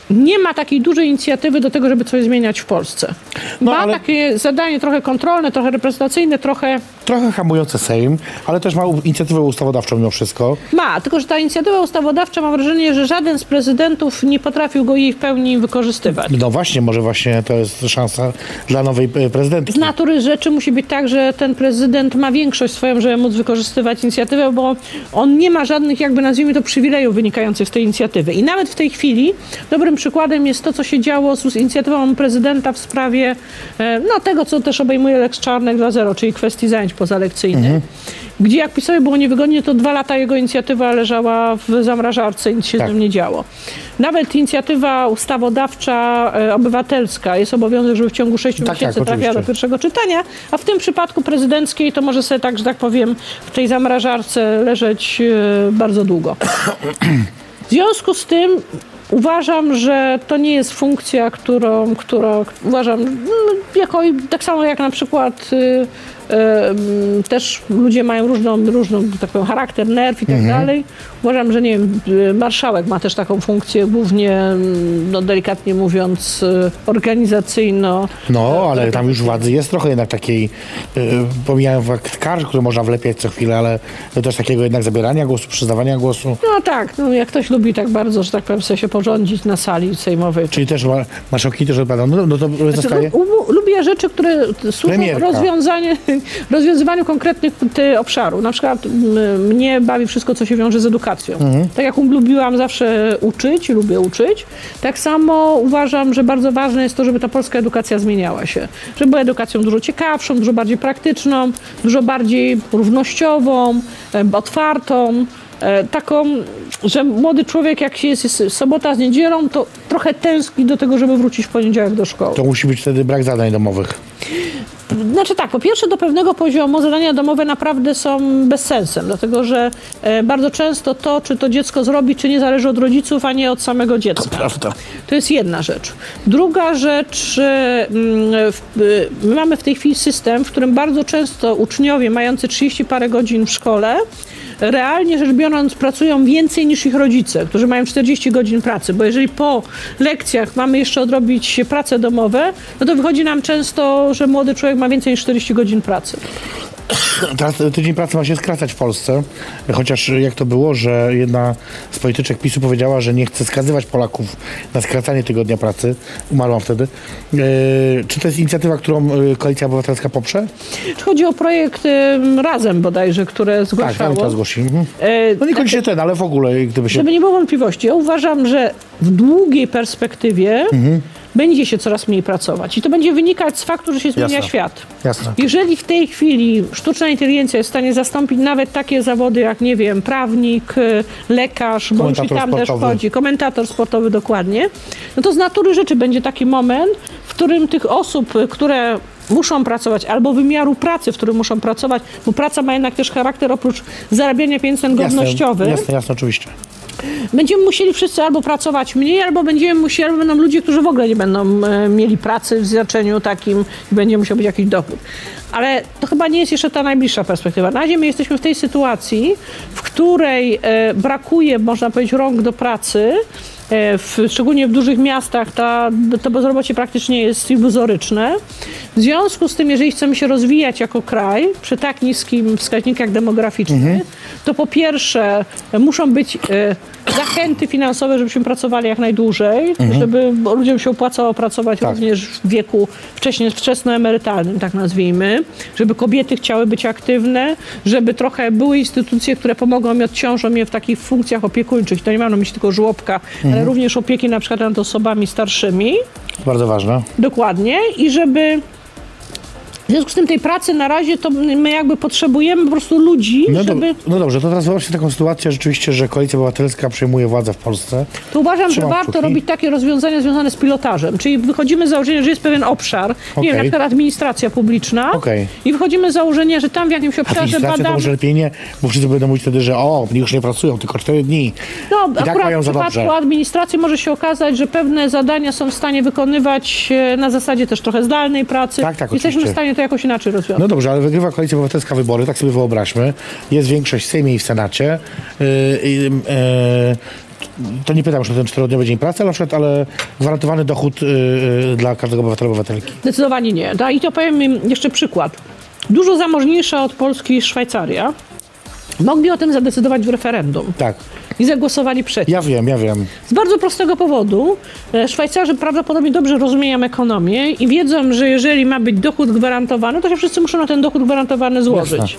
nie ma takiej dużej inicjatywy do tego, żeby coś zmieniać w Polsce. No, ma ale- takie zadanie trochę kontrolne, trochę reprezentacyjne, trochę Trochę hamujące Sejm, ale też ma inicjatywę ustawodawczą mimo wszystko. ma. Tylko, że ta inicjatywa ustawodawcza, mam wrażenie, że żaden z prezydentów nie potrafił go jej w pełni wykorzystywać. No właśnie, może właśnie to jest szansa dla nowej e, prezydentki. Z natury rzeczy musi być tak, że ten prezydent ma większość swoją, żeby móc wykorzystywać inicjatywę, bo on nie ma żadnych, jakby nazwijmy to, przywilejów wynikających z tej inicjatywy. I nawet w tej chwili dobrym przykładem jest to, co się działo z inicjatywą prezydenta w sprawie e, no, tego, co też obejmuje Lex Czarnek 2.0, czyli kwestii zajęć pozalekcyjnych. Gdzie jak PiSowi było niewygodnie, to dwa lata jego inicjatywa leżała w zamrażarce i nic się Tak. z tym nie działo. Nawet inicjatywa ustawodawcza e, obywatelska jest obowiązek, żeby w ciągu sześciu Tak, miesięcy tak, trafiała do pierwszego czytania, a w tym przypadku prezydenckiej to może sobie tak, że tak powiem, w tej zamrażarce leżeć e, bardzo długo. W związku z tym uważam, że to nie jest funkcja, którą, którą uważam no, jako, tak samo jak na przykład y, też ludzie mają różną, różną tak powiem, charakter, nerw i tak Mhm. dalej. Uważam, że nie wiem, y, marszałek ma też taką funkcję, głównie, mm, no delikatnie mówiąc, y, organizacyjno. No, ale tam już władzy jest trochę jednak takiej, yy, pomijałem fakt kar, które można wlepiać co chwilę, ale też takiego jednak zabierania głosu, przyznawania głosu. No tak, no jak ktoś lubi tak bardzo, że tak powiem, sobie się porządzić na sali sejmowej. Czyli też ma, marszałkini też odpowiadają, no, no to. Znaczy, lu- lubię rzeczy, które służą rozwiązanie, rozwiązywaniu konkretnych obszarów. Na przykład mnie bawi wszystko, co się wiąże z edukacją. Mhm. Tak jak lubiłam zawsze uczyć lubię uczyć, tak samo uważam, że bardzo ważne jest to, żeby ta polska edukacja zmieniała się. Żeby była edukacją dużo ciekawszą, dużo bardziej praktyczną, dużo bardziej równościową, em, otwartą. E, Taką, że młody człowiek, jak jest, jest sobota z niedzielą, to trochę tęskni do tego, żeby wrócić w poniedziałek do szkoły. To musi być wtedy brak zadań domowych. Znaczy tak, po pierwsze do pewnego poziomu zadania domowe naprawdę są bezsensem, dlatego że e, bardzo często to, czy to dziecko zrobi, czy nie zależy od rodziców, a nie od samego dziecka. Prawda. To jest jedna rzecz. Druga rzecz, e, mm, my mamy w tej chwili system, w którym bardzo często uczniowie mający 30 parę godzin w szkole, realnie rzecz biorąc pracują więcej niż ich rodzice, którzy mają 40 godzin pracy, bo jeżeli po lekcjach mamy jeszcze odrobić prace domowe, no to wychodzi nam często, że młody człowiek ma więcej niż 40 godzin pracy. Teraz tydzień pracy ma się skracać w Polsce, chociaż jak to było, że jedna z polityczek PiSu powiedziała, że nie chce skazywać Polaków na skracanie tygodnia pracy. Umarłam wtedy. E, czy to jest inicjatywa, którą e, Koalicja Obywatelska poprze? Chodzi o projekt em, Razem bodajże, które Tak, zgłaszało? Anita zgłosi. Mhm. E, No niekoniecznie ten, ale w ogóle, gdyby się... Żeby nie było wątpliwości, ja uważam, że w długiej perspektywie będzie się coraz mniej pracować. I to będzie wynikać z faktu, że się zmienia Jasne. świat. Jasne. Jeżeli w tej chwili sztuczna inteligencja jest w stanie zastąpić nawet takie zawody jak, nie wiem, prawnik, y, lekarz, już i tam też sportowy. wchodzi, komentator sportowy dokładnie, no to z natury rzeczy będzie taki moment, w którym tych osób, które muszą pracować, albo wymiaru pracy, w którym muszą pracować, bo praca ma jednak też charakter oprócz zarabiania pieniędzy ten godnościowy, Jasne, jasne, oczywiście. będziemy musieli wszyscy albo pracować mniej, albo będziemy musieli, albo będą ludzie, którzy w ogóle nie będą e, mieli pracy w znaczeniu takim i będzie musiał być jakiś dochód. Ale to chyba nie jest jeszcze ta najbliższa perspektywa. Na razie my jesteśmy w tej sytuacji, w której e, brakuje, można powiedzieć, rąk do pracy. E, W, szczególnie w dużych miastach ta, to bezrobocie praktycznie jest iluzoryczne. W związku z tym, jeżeli chcemy się rozwijać jako kraj przy tak niskim wskaźnikach demograficznych, to po pierwsze e, muszą być e, zachęty finansowe, żebyśmy pracowali jak najdłużej, żeby bo ludziom się opłacało pracować Tak. również w wieku wcześnie, wczesnoemerytalnym, tak nazwijmy, żeby kobiety chciały być aktywne, żeby trochę były instytucje, które pomogą mi, odciążą mnie w takich funkcjach opiekuńczych. To nie mam na myśli tylko żłobka, ale również opieki na przykład nad osobami starszymi. Bardzo ważne. Dokładnie. I żeby w związku z tym tej pracy na razie to my jakby potrzebujemy po prostu ludzi, No, żeby... do, no dobrze, to teraz wyobraźcie taką sytuację rzeczywiście, że Koalicja Obywatelska przejmuje władzę w Polsce. To uważam, Trzymam że warto kciuki. robić takie rozwiązania związane z pilotażem. Czyli wychodzimy z założenia, że jest pewien obszar, nie Okej. wiem, na przykład administracja publiczna Okej. i wychodzimy z założenia, że tam w jakimś obszarze to badamy... może lepiej nie, bo wszyscy będą mówić wtedy, że o, już nie pracują, tylko 4 dni. No, tak akurat mają w przypadku dobrze. administracji może się okazać, że pewne zadania są w stanie wykonywać e, na zasadzie też trochę zdalnej pracy. Tak, tak, Jesteśmy oczywiście. w stanie to jakoś inaczej rozwiązać. No dobrze, ale wygrywa Koalicja Obywatelska wybory, tak sobie wyobraźmy. Jest większość w Sejmie i w Senacie. Yy, yy, to nie pytam już o ten czterodniowy dzień pracy, ale, na przykład, ale gwarantowany dochód yy, dla każdego obywatela obywatelki. Zdecydowanie nie. Da, I to powiem jeszcze przykład. Dużo zamożniejsza od Polski Szwajcaria mogli o tym zadecydować w referendum Tak, i zagłosowali przeciw. ja wiem, ja wiem. Z bardzo prostego powodu. E, Szwajcarzy prawdopodobnie dobrze rozumieją ekonomię i wiedzą, że jeżeli ma być dochód gwarantowany, to się wszyscy muszą na ten dochód gwarantowany złożyć. Jasne.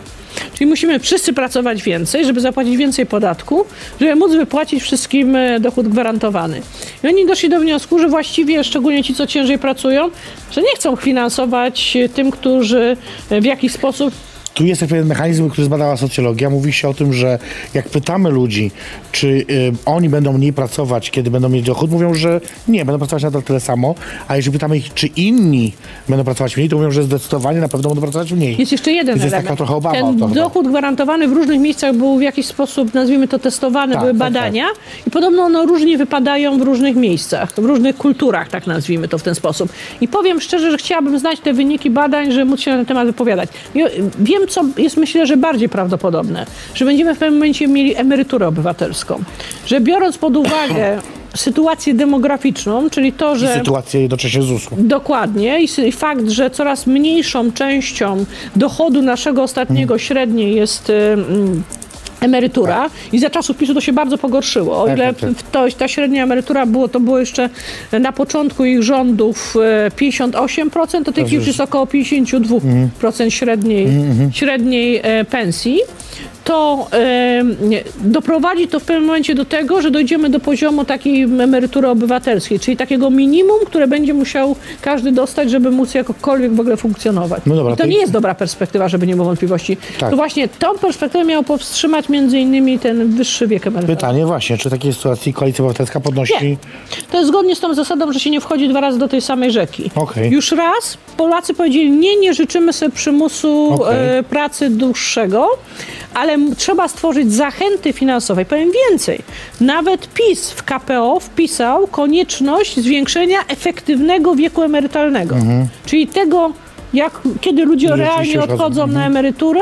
Czyli musimy wszyscy pracować więcej, żeby zapłacić więcej podatku, żeby móc wypłacić wszystkim e, dochód gwarantowany. I oni doszli do wniosku, że właściwie, szczególnie ci, co ciężej pracują, że nie chcą finansować e, tym, którzy w jakiś sposób tu jest pewien mechanizm, który zbadała socjologia. Mówi się o tym, że jak pytamy ludzi, czy y, oni będą mniej pracować, kiedy będą mieć dochód, mówią, że nie, będą pracować nadal tyle samo. A jeżeli pytamy ich, czy inni będą pracować mniej, to mówią, że zdecydowanie na pewno będą pracować mniej. Jest jeszcze jeden Więc jest element. taka trochę obawa Ten to chyba. dochód gwarantowany w różnych miejscach był w jakiś sposób, nazwijmy to, testowany, Tak, były tak, badania i podobno one różnie wypadają w różnych miejscach, w różnych kulturach, tak nazwijmy to w ten sposób. I powiem szczerze, że chciałabym znać te wyniki badań, żeby móc się na ten temat wypowiadać. Ja Co jest myślę, że bardziej prawdopodobne, że będziemy w pewnym momencie mieli emeryturę obywatelską, że biorąc pod uwagę sytuację demograficzną, czyli to, I że... sytuację jednocześnie ZUS-u. Dokładnie. I I fakt, że coraz mniejszą częścią dochodu naszego ostatniego średniej jest y, emerytura i za czasów PiSu to się bardzo pogorszyło. O Tak, ile tak, tak. to, ta średnia emerytura było, to było jeszcze na początku ich rządów e, 58%, to w tej chwili już jest około 52% średniej, średniej e, pensji to doprowadzi to w pewnym momencie do tego, że dojdziemy do poziomu takiej emerytury obywatelskiej, czyli takiego minimum, które będzie musiał każdy dostać, żeby móc jakokolwiek w ogóle funkcjonować. No dobra, I to to nie jest dobra perspektywa, żeby nie było wątpliwości. Tak. To właśnie tą perspektywę miał powstrzymać między innymi ten wyższy wiek emerytalny. Pytanie właśnie, czy w takiej sytuacji Koalicja Obywatelska podnosi... Nie. To jest zgodnie z tą zasadą, że się nie wchodzi dwa razy do tej samej rzeki. Okej. Już raz Polacy powiedzieli, nie, nie życzymy sobie przymusu Okej. e, pracy dłuższego, ale trzeba stworzyć zachęty finansowe. Powiem więcej, nawet PiS w KPO wpisał konieczność zwiększenia efektywnego wieku emerytalnego. Czyli tego, jak, kiedy ludzie Mhm. Realnie odchodzą na emeryturę,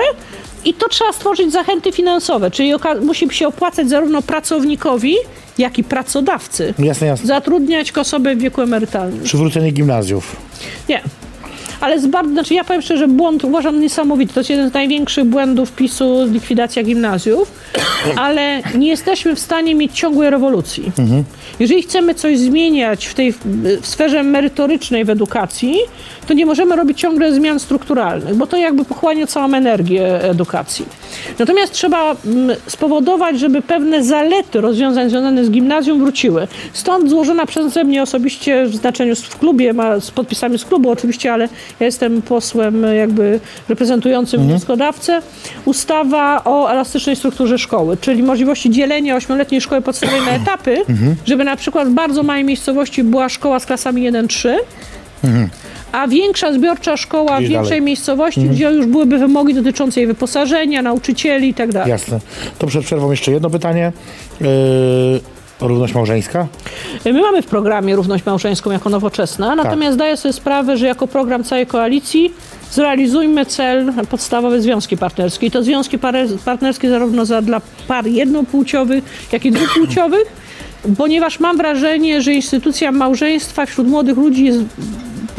i to trzeba stworzyć zachęty finansowe, czyli musi się opłacać zarówno pracownikowi, jak i pracodawcy. Jasne, jasne. Zatrudniać osobę w wieku emerytalnym. Przywrócenie gimnazjów. Nie. Ale z bardzo, znaczy ja powiem szczerze, błąd uważam niesamowity. To jest jeden z największych błędów PiSu, likwidacja gimnazjów, ale nie jesteśmy w stanie mieć ciągłej rewolucji. Jeżeli chcemy coś zmieniać w tej w sferze merytorycznej w edukacji, to nie możemy robić ciągle zmian strukturalnych, bo to jakby pochłania całą energię edukacji. Natomiast trzeba mm, spowodować, żeby pewne zalety rozwiązań związane z gimnazjum wróciły. Stąd złożona przeze mnie osobiście w znaczeniu w klubie, ma, z podpisami z klubu oczywiście, ale ja jestem posłem jakby reprezentującym wnioskodawcę, ustawa o elastycznej strukturze szkoły, czyli możliwości dzielenia ośmioletniej szkoły podstawowej na etapy, żeby na przykład w bardzo małej miejscowości była szkoła z klasami 1-3, a większa zbiorcza szkoła w większej dalej. miejscowości, gdzie już byłyby wymogi dotyczące jej wyposażenia, nauczycieli i tak dalej. Jasne. To przed przerwą jeszcze jedno pytanie. Yy, równość małżeńska? My mamy w programie równość małżeńską jako nowoczesna, natomiast zdaję sobie sprawę, że jako program całej koalicji zrealizujmy cel podstawowy związki partnerskie. I to związki partnerskie zarówno za, dla par jednopłciowych, jak i dwupłciowych, ponieważ mam wrażenie, że instytucja małżeństwa wśród młodych ludzi jest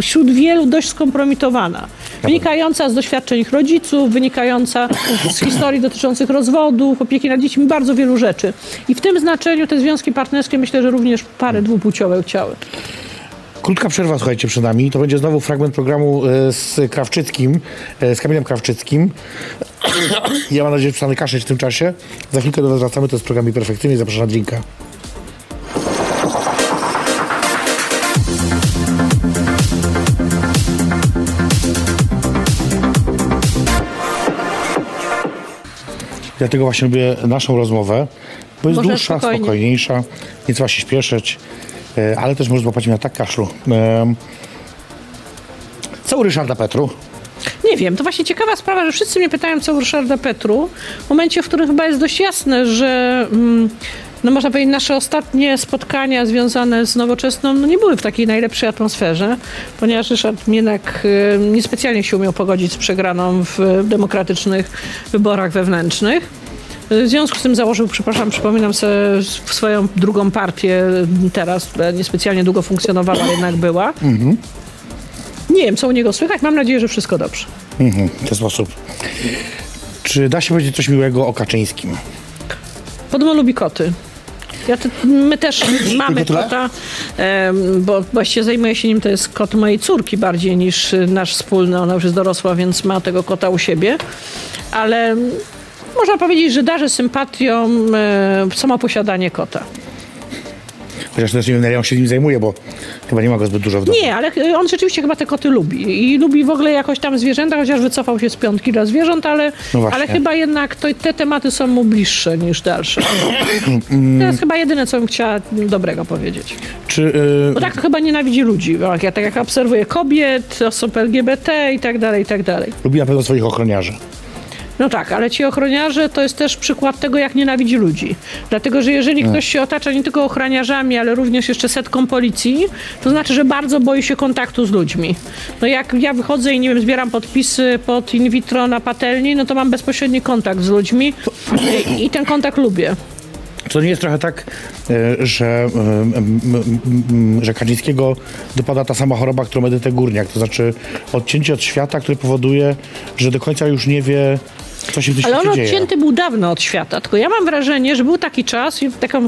wśród wielu dość skompromitowana. Wynikająca z doświadczeń ich rodziców, wynikająca z historii dotyczących rozwodów, opieki nad dziećmi, bardzo wielu rzeczy. I w tym znaczeniu te związki partnerskie myślę, że również pary dwupłciowe chciały. Krótka przerwa, słuchajcie, przed nami. To będzie znowu fragment programu e, z Krawczyckim, e, z Kamilem Krawczyckim. Ja mam nadzieję, że przestanę kaszeć w tym czasie. Za chwilkę do Was wracamy, to jest program Perfekcyjny. Zapraszam na drinka. Dlatego właśnie lubię naszą rozmowę, bo jest Może dłuższa, spokojnie. spokojniejsza, nie trzeba się śpieszyć, e, ale też może złapać mnie na tak kaszlu. Co u Ryszarda Petru? Nie wiem, to właśnie ciekawa sprawa, że wszyscy mnie pytają, co u Ryszarda Petru, w momencie, w którym chyba jest dość jasne, że mm, no można powiedzieć, nasze ostatnie spotkania związane z nowoczesną no nie były w takiej najlepszej atmosferze, ponieważ Ryszard Mienek y, niespecjalnie się umiał pogodzić z przegraną w demokratycznych wyborach wewnętrznych. W związku z tym założył, przepraszam, przypominam sobie swoją drugą partię teraz, która niespecjalnie długo funkcjonowała, jednak była. Nie wiem, co u niego słychać. Mam nadzieję, że wszystko dobrze. Mhm, w ten sposób. Czy da się powiedzieć coś miłego o Kaczyńskim? Podobno lubi koty. Ja te, my też mamy kota, bo właściwie zajmuje się nim, to jest kot mojej córki bardziej niż nasz wspólny. Ona już jest dorosła, więc ma tego kota u siebie. Ale można powiedzieć, że darzy sympatią samo posiadanie kota. Chociaż też nie wiem, na ile on się nim zajmuje, bo chyba nie ma go zbyt dużo w domu. Nie, ale on rzeczywiście chyba te koty lubi. I lubi w ogóle jakoś tam zwierzęta, chociaż wycofał się z piątki dla zwierząt, ale, No ale chyba jednak to, te tematy są mu bliższe niż dalsze. To jest chyba jedyne, co bym chciała dobrego powiedzieć. Czy, y, Bo tak to chyba nienawidzi ludzi. bo Ja tak jak obserwuję kobiet, osób LGBT i tak dalej, i tak dalej. lubi na pewno swoich ochroniarzy. No tak, ale ci ochroniarze to jest też przykład tego, jak nienawidzi ludzi. Dlatego, że jeżeli ktoś się otacza nie tylko ochroniarzami, ale również jeszcze setką policji, to znaczy, że bardzo boi się kontaktu z ludźmi. No jak ja wychodzę i nie wiem, zbieram podpisy pod in vitro na patelni, no to mam bezpośredni kontakt z ludźmi i, i ten kontakt lubię. To nie jest trochę tak, e, że, e, że Kaczyńskiego dopada ta sama choroba, którą Edytę Górniak, to znaczy odcięcie od świata, które powoduje, że do końca już nie wie, Ale on świecie dzieje. odcięty był dawno od świata, tylko ja mam wrażenie, że był taki czas, i taka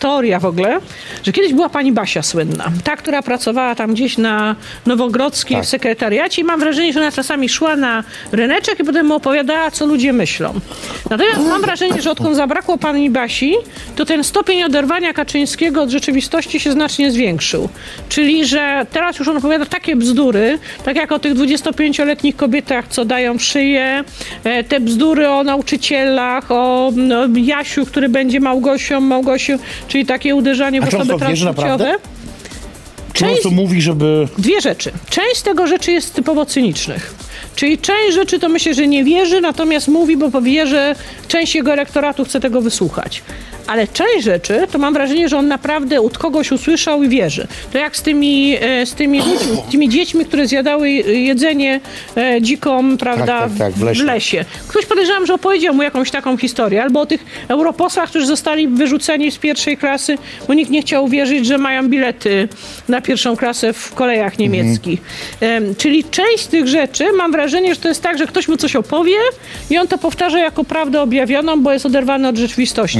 teoria w ogóle, że kiedyś była pani Basia słynna, ta, która pracowała tam gdzieś na Nowogrodzkiej Tak. w sekretariacie i mam wrażenie, że ona czasami szła na ryneczek i potem mu opowiadała, co ludzie myślą. Natomiast mam wrażenie, że odkąd zabrakło pani Basi, to ten stopień oderwania Kaczyńskiego od rzeczywistości się znacznie zwiększył. Czyli, że teraz już on opowiada takie bzdury, tak jak o tych 25-letnich kobietach, co dają w szyję, e, te bzdury o nauczycielach, o no, Jasiu, który będzie Małgosią, Małgosiu, czyli takie uderzanie w A czy on osoby transpłciowe. Część- to mówi, żeby... Dwie rzeczy. Część z tego rzeczy jest typowo cynicznych. Czyli część rzeczy to myślę, że nie wierzy, natomiast mówi, bo wie, że część jego elektoratu chce tego wysłuchać. Ale część rzeczy, to mam wrażenie, że on naprawdę od kogoś usłyszał i wierzy. To jak z tymi, e, z tymi, ludźmi, tymi dziećmi, które zjadały jedzenie e, dziką, prawda, tak, tak, w lesie. w lesie. Ktoś podejrzewam, że opowiedział mu jakąś taką historię. Albo o tych europosłach, którzy zostali wyrzuceni z pierwszej klasy, bo nikt nie chciał uwierzyć, że mają bilety na pierwszą klasę w kolejach niemieckich. Em, czyli część z tych rzeczy, mam wrażenie, że to jest tak, że ktoś mu coś opowie i on to powtarza jako prawdę objawioną, bo jest oderwany od rzeczywistości.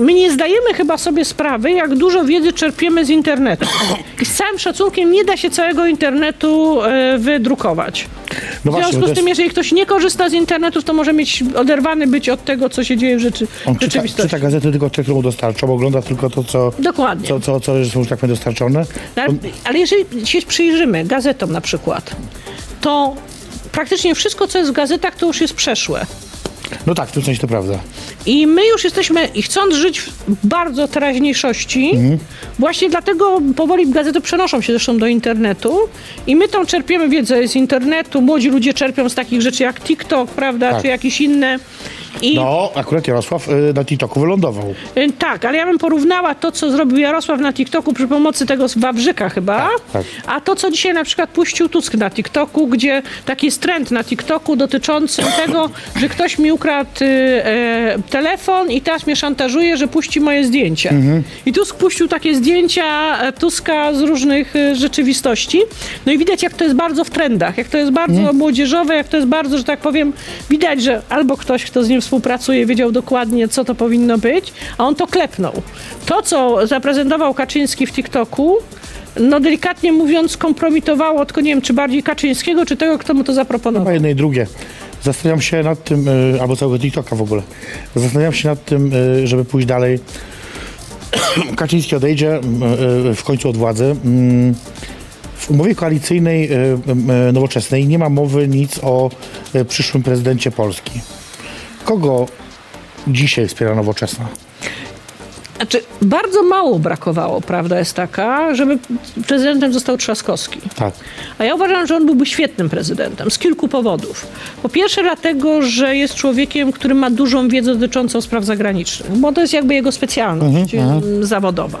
My nie zdajemy chyba sobie sprawy, jak dużo wiedzy czerpiemy z internetu. I z całym szacunkiem nie da się całego internetu e, wydrukować. No W właśnie, związku bo z tym, jest- jeżeli ktoś nie korzysta z internetu, to może mieć oderwany być od tego, co się dzieje w rzeczy, On czyta, rzeczywistości. czyta gazety tylko te, które mu dostarczą, ogląda tylko to, co, Dokładnie. co, co, co są już tak dostarczone. Ale, ale jeżeli się przyjrzymy gazetom na przykład, to praktycznie wszystko, co jest w gazetach, to już jest przeszłe. No tak, w tym sensie to prawda. I my już jesteśmy, i chcąc żyć w bardzo teraźniejszości, właśnie dlatego powoli gazety przenoszą się zresztą do internetu i my tą czerpiemy wiedzę z internetu. Młodzi ludzie czerpią z takich rzeczy jak TikTok, prawda, Tak. czy jakieś inne. I No, akurat Jarosław y, na TikToku wylądował. Y, Tak, ale ja bym porównała to, co zrobił Jarosław na TikToku przy pomocy tego Wawrzyka chyba, Tak, tak. a to, co dzisiaj na przykład puścił Tusk na TikToku, gdzie taki jest trend na TikToku dotyczący tego, że ktoś mi ukradł y, e, telefon i teraz mnie szantażuje, że puści moje zdjęcia. Mhm. I Tusk puścił takie zdjęcia e, Tuska z różnych e, rzeczywistości. No i widać, jak to jest bardzo w trendach, jak to jest bardzo Mhm. młodzieżowe, jak to jest bardzo, że tak powiem, widać, że albo ktoś, kto z nim współpracuje, wiedział dokładnie, co to powinno być, a on to klepnął. To, co zaprezentował Kaczyński w TikToku, no delikatnie mówiąc, kompromitowało, tylko nie wiem, czy bardziej Kaczyńskiego, czy tego, kto mu to zaproponował. Chyba jedno i drugie. Zastanawiam się nad tym, y, albo całego TikToka w ogóle. Zastanawiam się nad tym, y, żeby pójść dalej. Kaczyński odejdzie y, w końcu od władzy. Mm, W umowie koalicyjnej nowoczesnej nie ma mowy nic o przyszłym prezydencie Polski. Kogo dzisiaj wspiera nowoczesna? Znaczy, bardzo mało brakowało, prawda jest taka, żeby prezydentem został Trzaskowski. Tak. A ja uważam, że on byłby świetnym prezydentem z kilku powodów. Po pierwsze, dlatego, że jest człowiekiem, który ma dużą wiedzę dotyczącą spraw zagranicznych, bo to jest jakby jego specjalność em, zawodowa.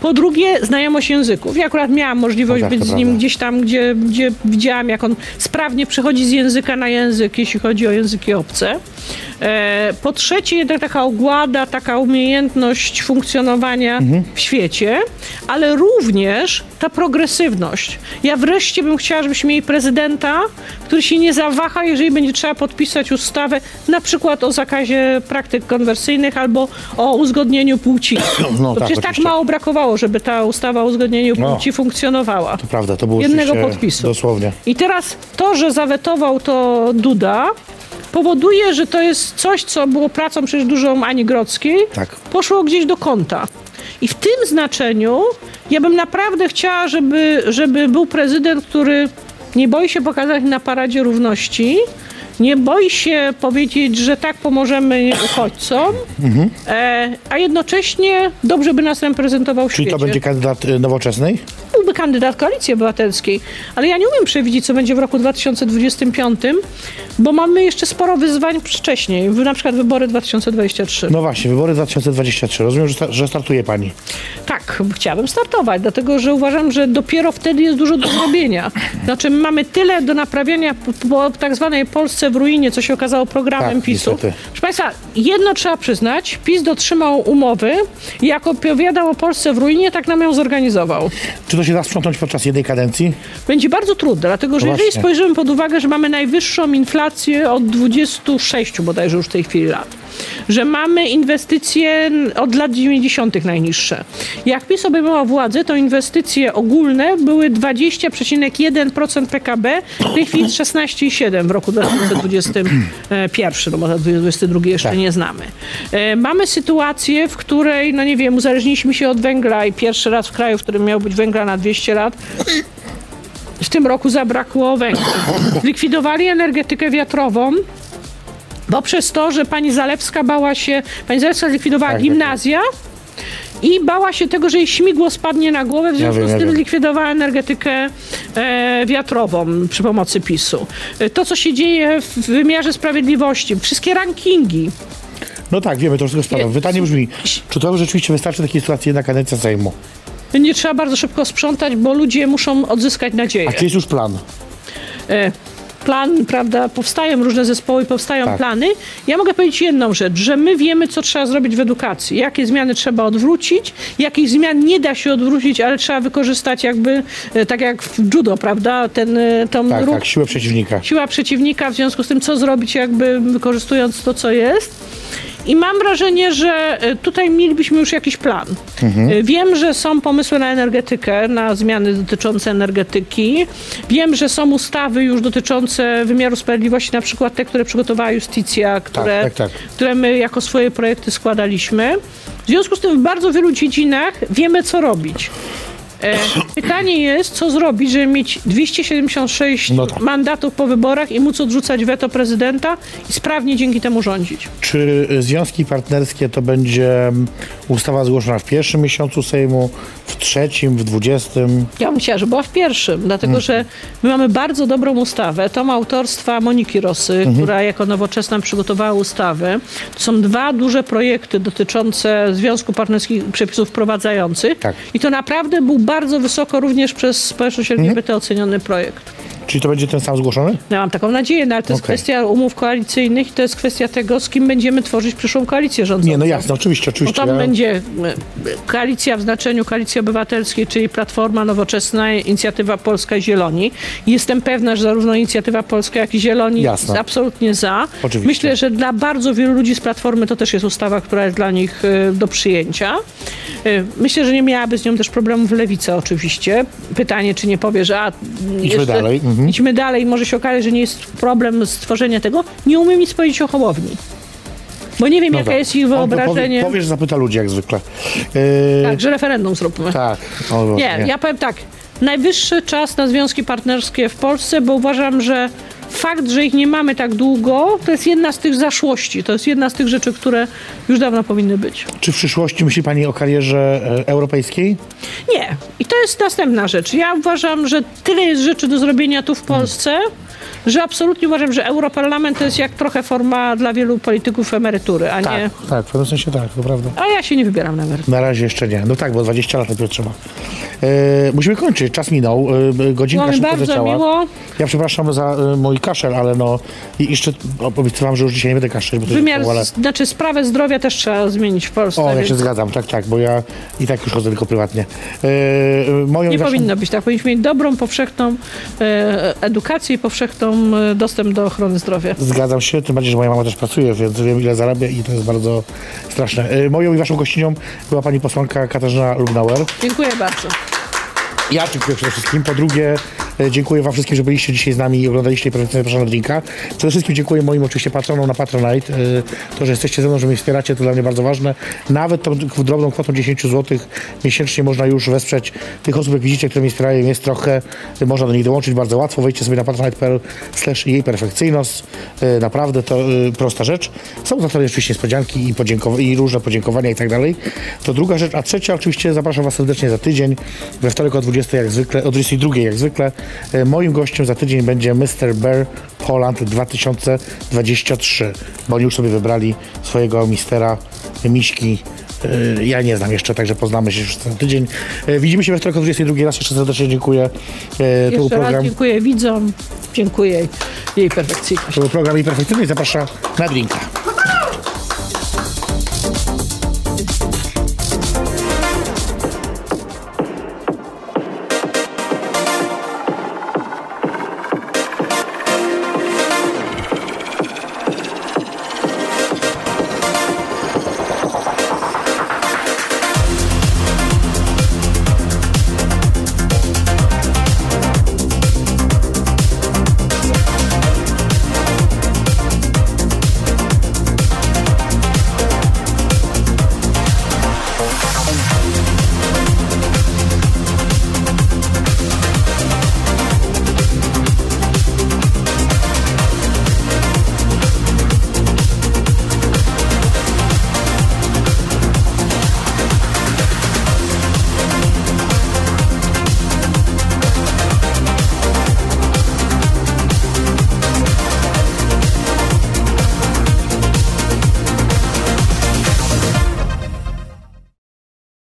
Po drugie, znajomość języków. Ja akurat miałam możliwość tak, być z nim prawda. gdzieś tam, gdzie, gdzie widziałam, jak on sprawnie przechodzi z języka na język, jeśli chodzi o języki obce. E, Po trzecie, jednak taka ogłada, taka umiejętność funkcjonowania w świecie, ale również ta progresywność. Ja wreszcie bym chciała, żebyśmy mieli prezydenta, który się nie zawaha, jeżeli będzie trzeba podpisać ustawę, na przykład o zakazie praktyk konwersyjnych albo o uzgodnieniu płci. No to tak, przecież tak mało brakowało, żeby ta ustawa o uzgodnieniu No. płci funkcjonowała. To prawda, to było Jednego podpisu. Dosłownie. I teraz to, że zawetował to Duda, powoduje, że to jest coś, co było pracą przecież dużą Ani Grodzkiej, Tak. poszło gdzieś do kąta. I w tym znaczeniu ja bym naprawdę chciała, żeby, żeby był prezydent, który nie boi się pokazać na paradzie równości, nie boi się powiedzieć, że tak pomożemy uchodźcom, e, a jednocześnie dobrze by nas reprezentował w Czyli świecie. to będzie kandydat y, nowoczesnej? Kandydat Koalicji Obywatelskiej, ale ja nie umiem przewidzieć, co będzie w roku 2025, bo mamy jeszcze sporo wyzwań wcześniej, na przykład wybory 2023. No właśnie, wybory 2023. Rozumiem, że, sta- że startuje pani. Tak, chciałabym startować, dlatego że uważam, że dopiero wtedy jest dużo do zrobienia. Znaczy, my mamy tyle do naprawiania po, po tak zwanej Polsce w ruinie, co się okazało programem Tak, PiSu. niestety. Proszę Państwa, jedno trzeba przyznać, PiS dotrzymał umowy i jak opowiadał o Polsce w ruinie, tak nam ją zorganizował. Czy to się da sprzątnąć podczas jednej kadencji? Będzie bardzo trudne, dlatego że No jeżeli spojrzymy pod uwagę, że mamy najwyższą inflację od 26 bodajże już w tej chwili lat, że mamy inwestycje od lat 90. najniższe. Jak PiS obejmował władzę, to inwestycje ogólne były 20,1% PKB, w tej chwili jest 16,7% w roku 2021, no bo za 2022 jeszcze Tak. nie znamy. E, Mamy sytuację, w której, no nie wiem, uzależniliśmy się od węgla i pierwszy raz w kraju, w którym miał być węgla na 200 lat, w tym roku zabrakło węgla. Zlikwidowali energetykę wiatrową. Poprzez to, że pani Zalewska bała się, pani Zalewska zlikwidowała Tak, tak, gimnazja i bała się tego, że jej śmigło spadnie na głowę, w związku wiem, z ja tym zlikwidowała energetykę e, wiatrową przy pomocy PiSu. E, To, co się dzieje w wymiarze sprawiedliwości, wszystkie rankingi, No tak, wiemy, to wszystko sprawa. Pytanie brzmi, czy to rzeczywiście wystarczy w takiej sytuacji jedna kadencja Sejmu? Nie trzeba bardzo szybko sprzątać, bo ludzie muszą odzyskać nadzieję. A czy jest już plan? e, plan, prawda, powstają różne zespoły, powstają Tak. plany. Ja mogę powiedzieć jedną rzecz, że my wiemy, co trzeba zrobić w edukacji, jakie zmiany trzeba odwrócić, jakich zmian nie da się odwrócić, ale trzeba wykorzystać jakby, e, tak jak w judo, prawda, ten, e, tą Tak, ruch, tak, siłę przeciwnika. siła przeciwnika, w związku z tym, co zrobić jakby wykorzystując to, co jest. I mam wrażenie, że e, tutaj mielibyśmy już jakiś plan. E, Wiem, że są pomysły na energetykę, na zmiany dotyczące energetyki. Wiem, że są ustawy już dotyczące wymiaru sprawiedliwości, na przykład te, które przygotowała Justicja, które, tak, tak. które my jako swoje projekty składaliśmy. W związku z tym w bardzo wielu dziedzinach wiemy, co robić. E, Pytanie jest, co zrobić, żeby mieć 276 No tak. mandatów po wyborach i móc odrzucać weto prezydenta i sprawnie dzięki temu rządzić. Czy związki partnerskie to będzie mm, ustawa zgłoszona w pierwszym miesiącu Sejmu, w trzecim, w dwudziestym? Ja bym chciała, żeby była w pierwszym, dlatego że my mamy bardzo dobrą ustawę. Tom autorstwa Moniki Rosy, która jako nowoczesna przygotowała ustawę. To są dwa duże projekty dotyczące Związku Partnerskich Przepisów Wprowadzających. Tak. I to naprawdę był bardzo wysoko również przez społeczność LGBT oceniony projekt. Czyli to będzie ten sam zgłoszony? Ja mam taką nadzieję, no ale to jest Okej. kwestia umów koalicyjnych i to jest kwestia tego, z kim będziemy tworzyć przyszłą koalicję rządzącą. Nie, no jasne, oczywiście, Bo oczywiście. tam ja- będzie e, koalicja w znaczeniu koalicji obywatelskiej, czyli Platforma Nowoczesna, Inicjatywa Polska i Zieloni. Jestem pewna, że zarówno Inicjatywa Polska, jak i Zieloni Jasne. jest absolutnie za. Oczywiście. Myślę, że dla bardzo wielu ludzi z Platformy to też jest ustawa, która jest dla nich e, do przyjęcia. E, Myślę, że nie miałaby z nią też problemów lewica oczywiście. Pytanie, czy nie powie, że a, Idźmy dalej. Mhm. idźmy dalej, może się okaże, że nie jest problem stworzenia tego. Nie umiem nic powiedzieć o Hołowni. Bo nie wiem, No jaka tak. jest ich wyobrażenie. Powie, powiesz, zapyta ludzi jak zwykle. Yy, Tak, że referendum zróbmy. tak. O, Nie, ja powiem tak. Najwyższy czas na związki partnerskie w Polsce, bo uważam, że fakt, że ich nie mamy tak długo, to jest jedna z tych zaszłości. To jest jedna z tych rzeczy, które już dawno powinny być. Czy w przyszłości myśli Pani o karierze e, europejskiej? Nie. I to jest następna rzecz. Ja uważam, że tyle jest rzeczy do zrobienia tu w Polsce, że absolutnie uważam, że Europarlament to jest jak trochę forma dla wielu polityków emerytury, a nie... Tak, tak, w pewnym sensie tak, to prawda. A ja się nie wybieram na emeryturę. Na razie jeszcze nie. No tak, bo 20 lat najpierw trzeba. E, musimy kończyć, czas minął. E, godzinka mi szybko bardzo leciała. miło. Ja przepraszam za e, mój kaszel, ale no i jeszcze obiecywałam, że już dzisiaj nie będę kaszczeć, bo to Wymiar, jest ale... znaczy sprawę zdrowia też trzeba zmienić w Polsce. O, ja więc się zgadzam, tak, tak, bo ja i tak już chodzę tylko prywatnie. E, moją Nie powinno być tak. Powinniśmy mieć dobrą, powszechną e, edukację i powszechną e, dostęp do ochrony zdrowia. Zgadzam się, tym bardziej, że moja mama też pracuje, więc wiem ile zarabia i to jest bardzo straszne. Moją i waszą gościnią była pani posłanka Katarzyna Lubnauer. Dziękuję bardzo. Ja dziękuję przede wszystkim. Po drugie, Dziękuję Wam wszystkim, że byliście dzisiaj z nami i oglądaliście Zapraszam Drinka. Przede wszystkim dziękuję moim oczywiście patronom na Patronite. E, To, że jesteście ze mną, że mnie wspieracie, to dla mnie bardzo ważne. Nawet tą drobną kwotą 10 zł miesięcznie można już wesprzeć tych osób, jak widzicie, które mnie wspierają. Jest trochę, można do nich dołączyć bardzo łatwo. Wejdźcie sobie na patronite.pl slash jej perfekcyjność. E, Naprawdę to e, prosta rzecz. Są za to oczywiście niespodzianki i, i różne podziękowania i tak dalej. To druga rzecz. A trzecia oczywiście zapraszam Was serdecznie za tydzień. We wtorek o 20 jak zwykle, o 22 jak zwykle. E, Moim gościem za tydzień będzie Mr. Bear Poland 2023, bo oni już sobie wybrali swojego mistera Miśki. E, Ja nie znam jeszcze, także poznamy się już za tydzień. E, Widzimy się we wtorek o 22. Raz jeszcze serdecznie dziękuję. To Jeszcze raz program, dziękuję widzom, dziękuję jej perfekcyjności. to był program i perfekcyjny. Zapraszam na drinka.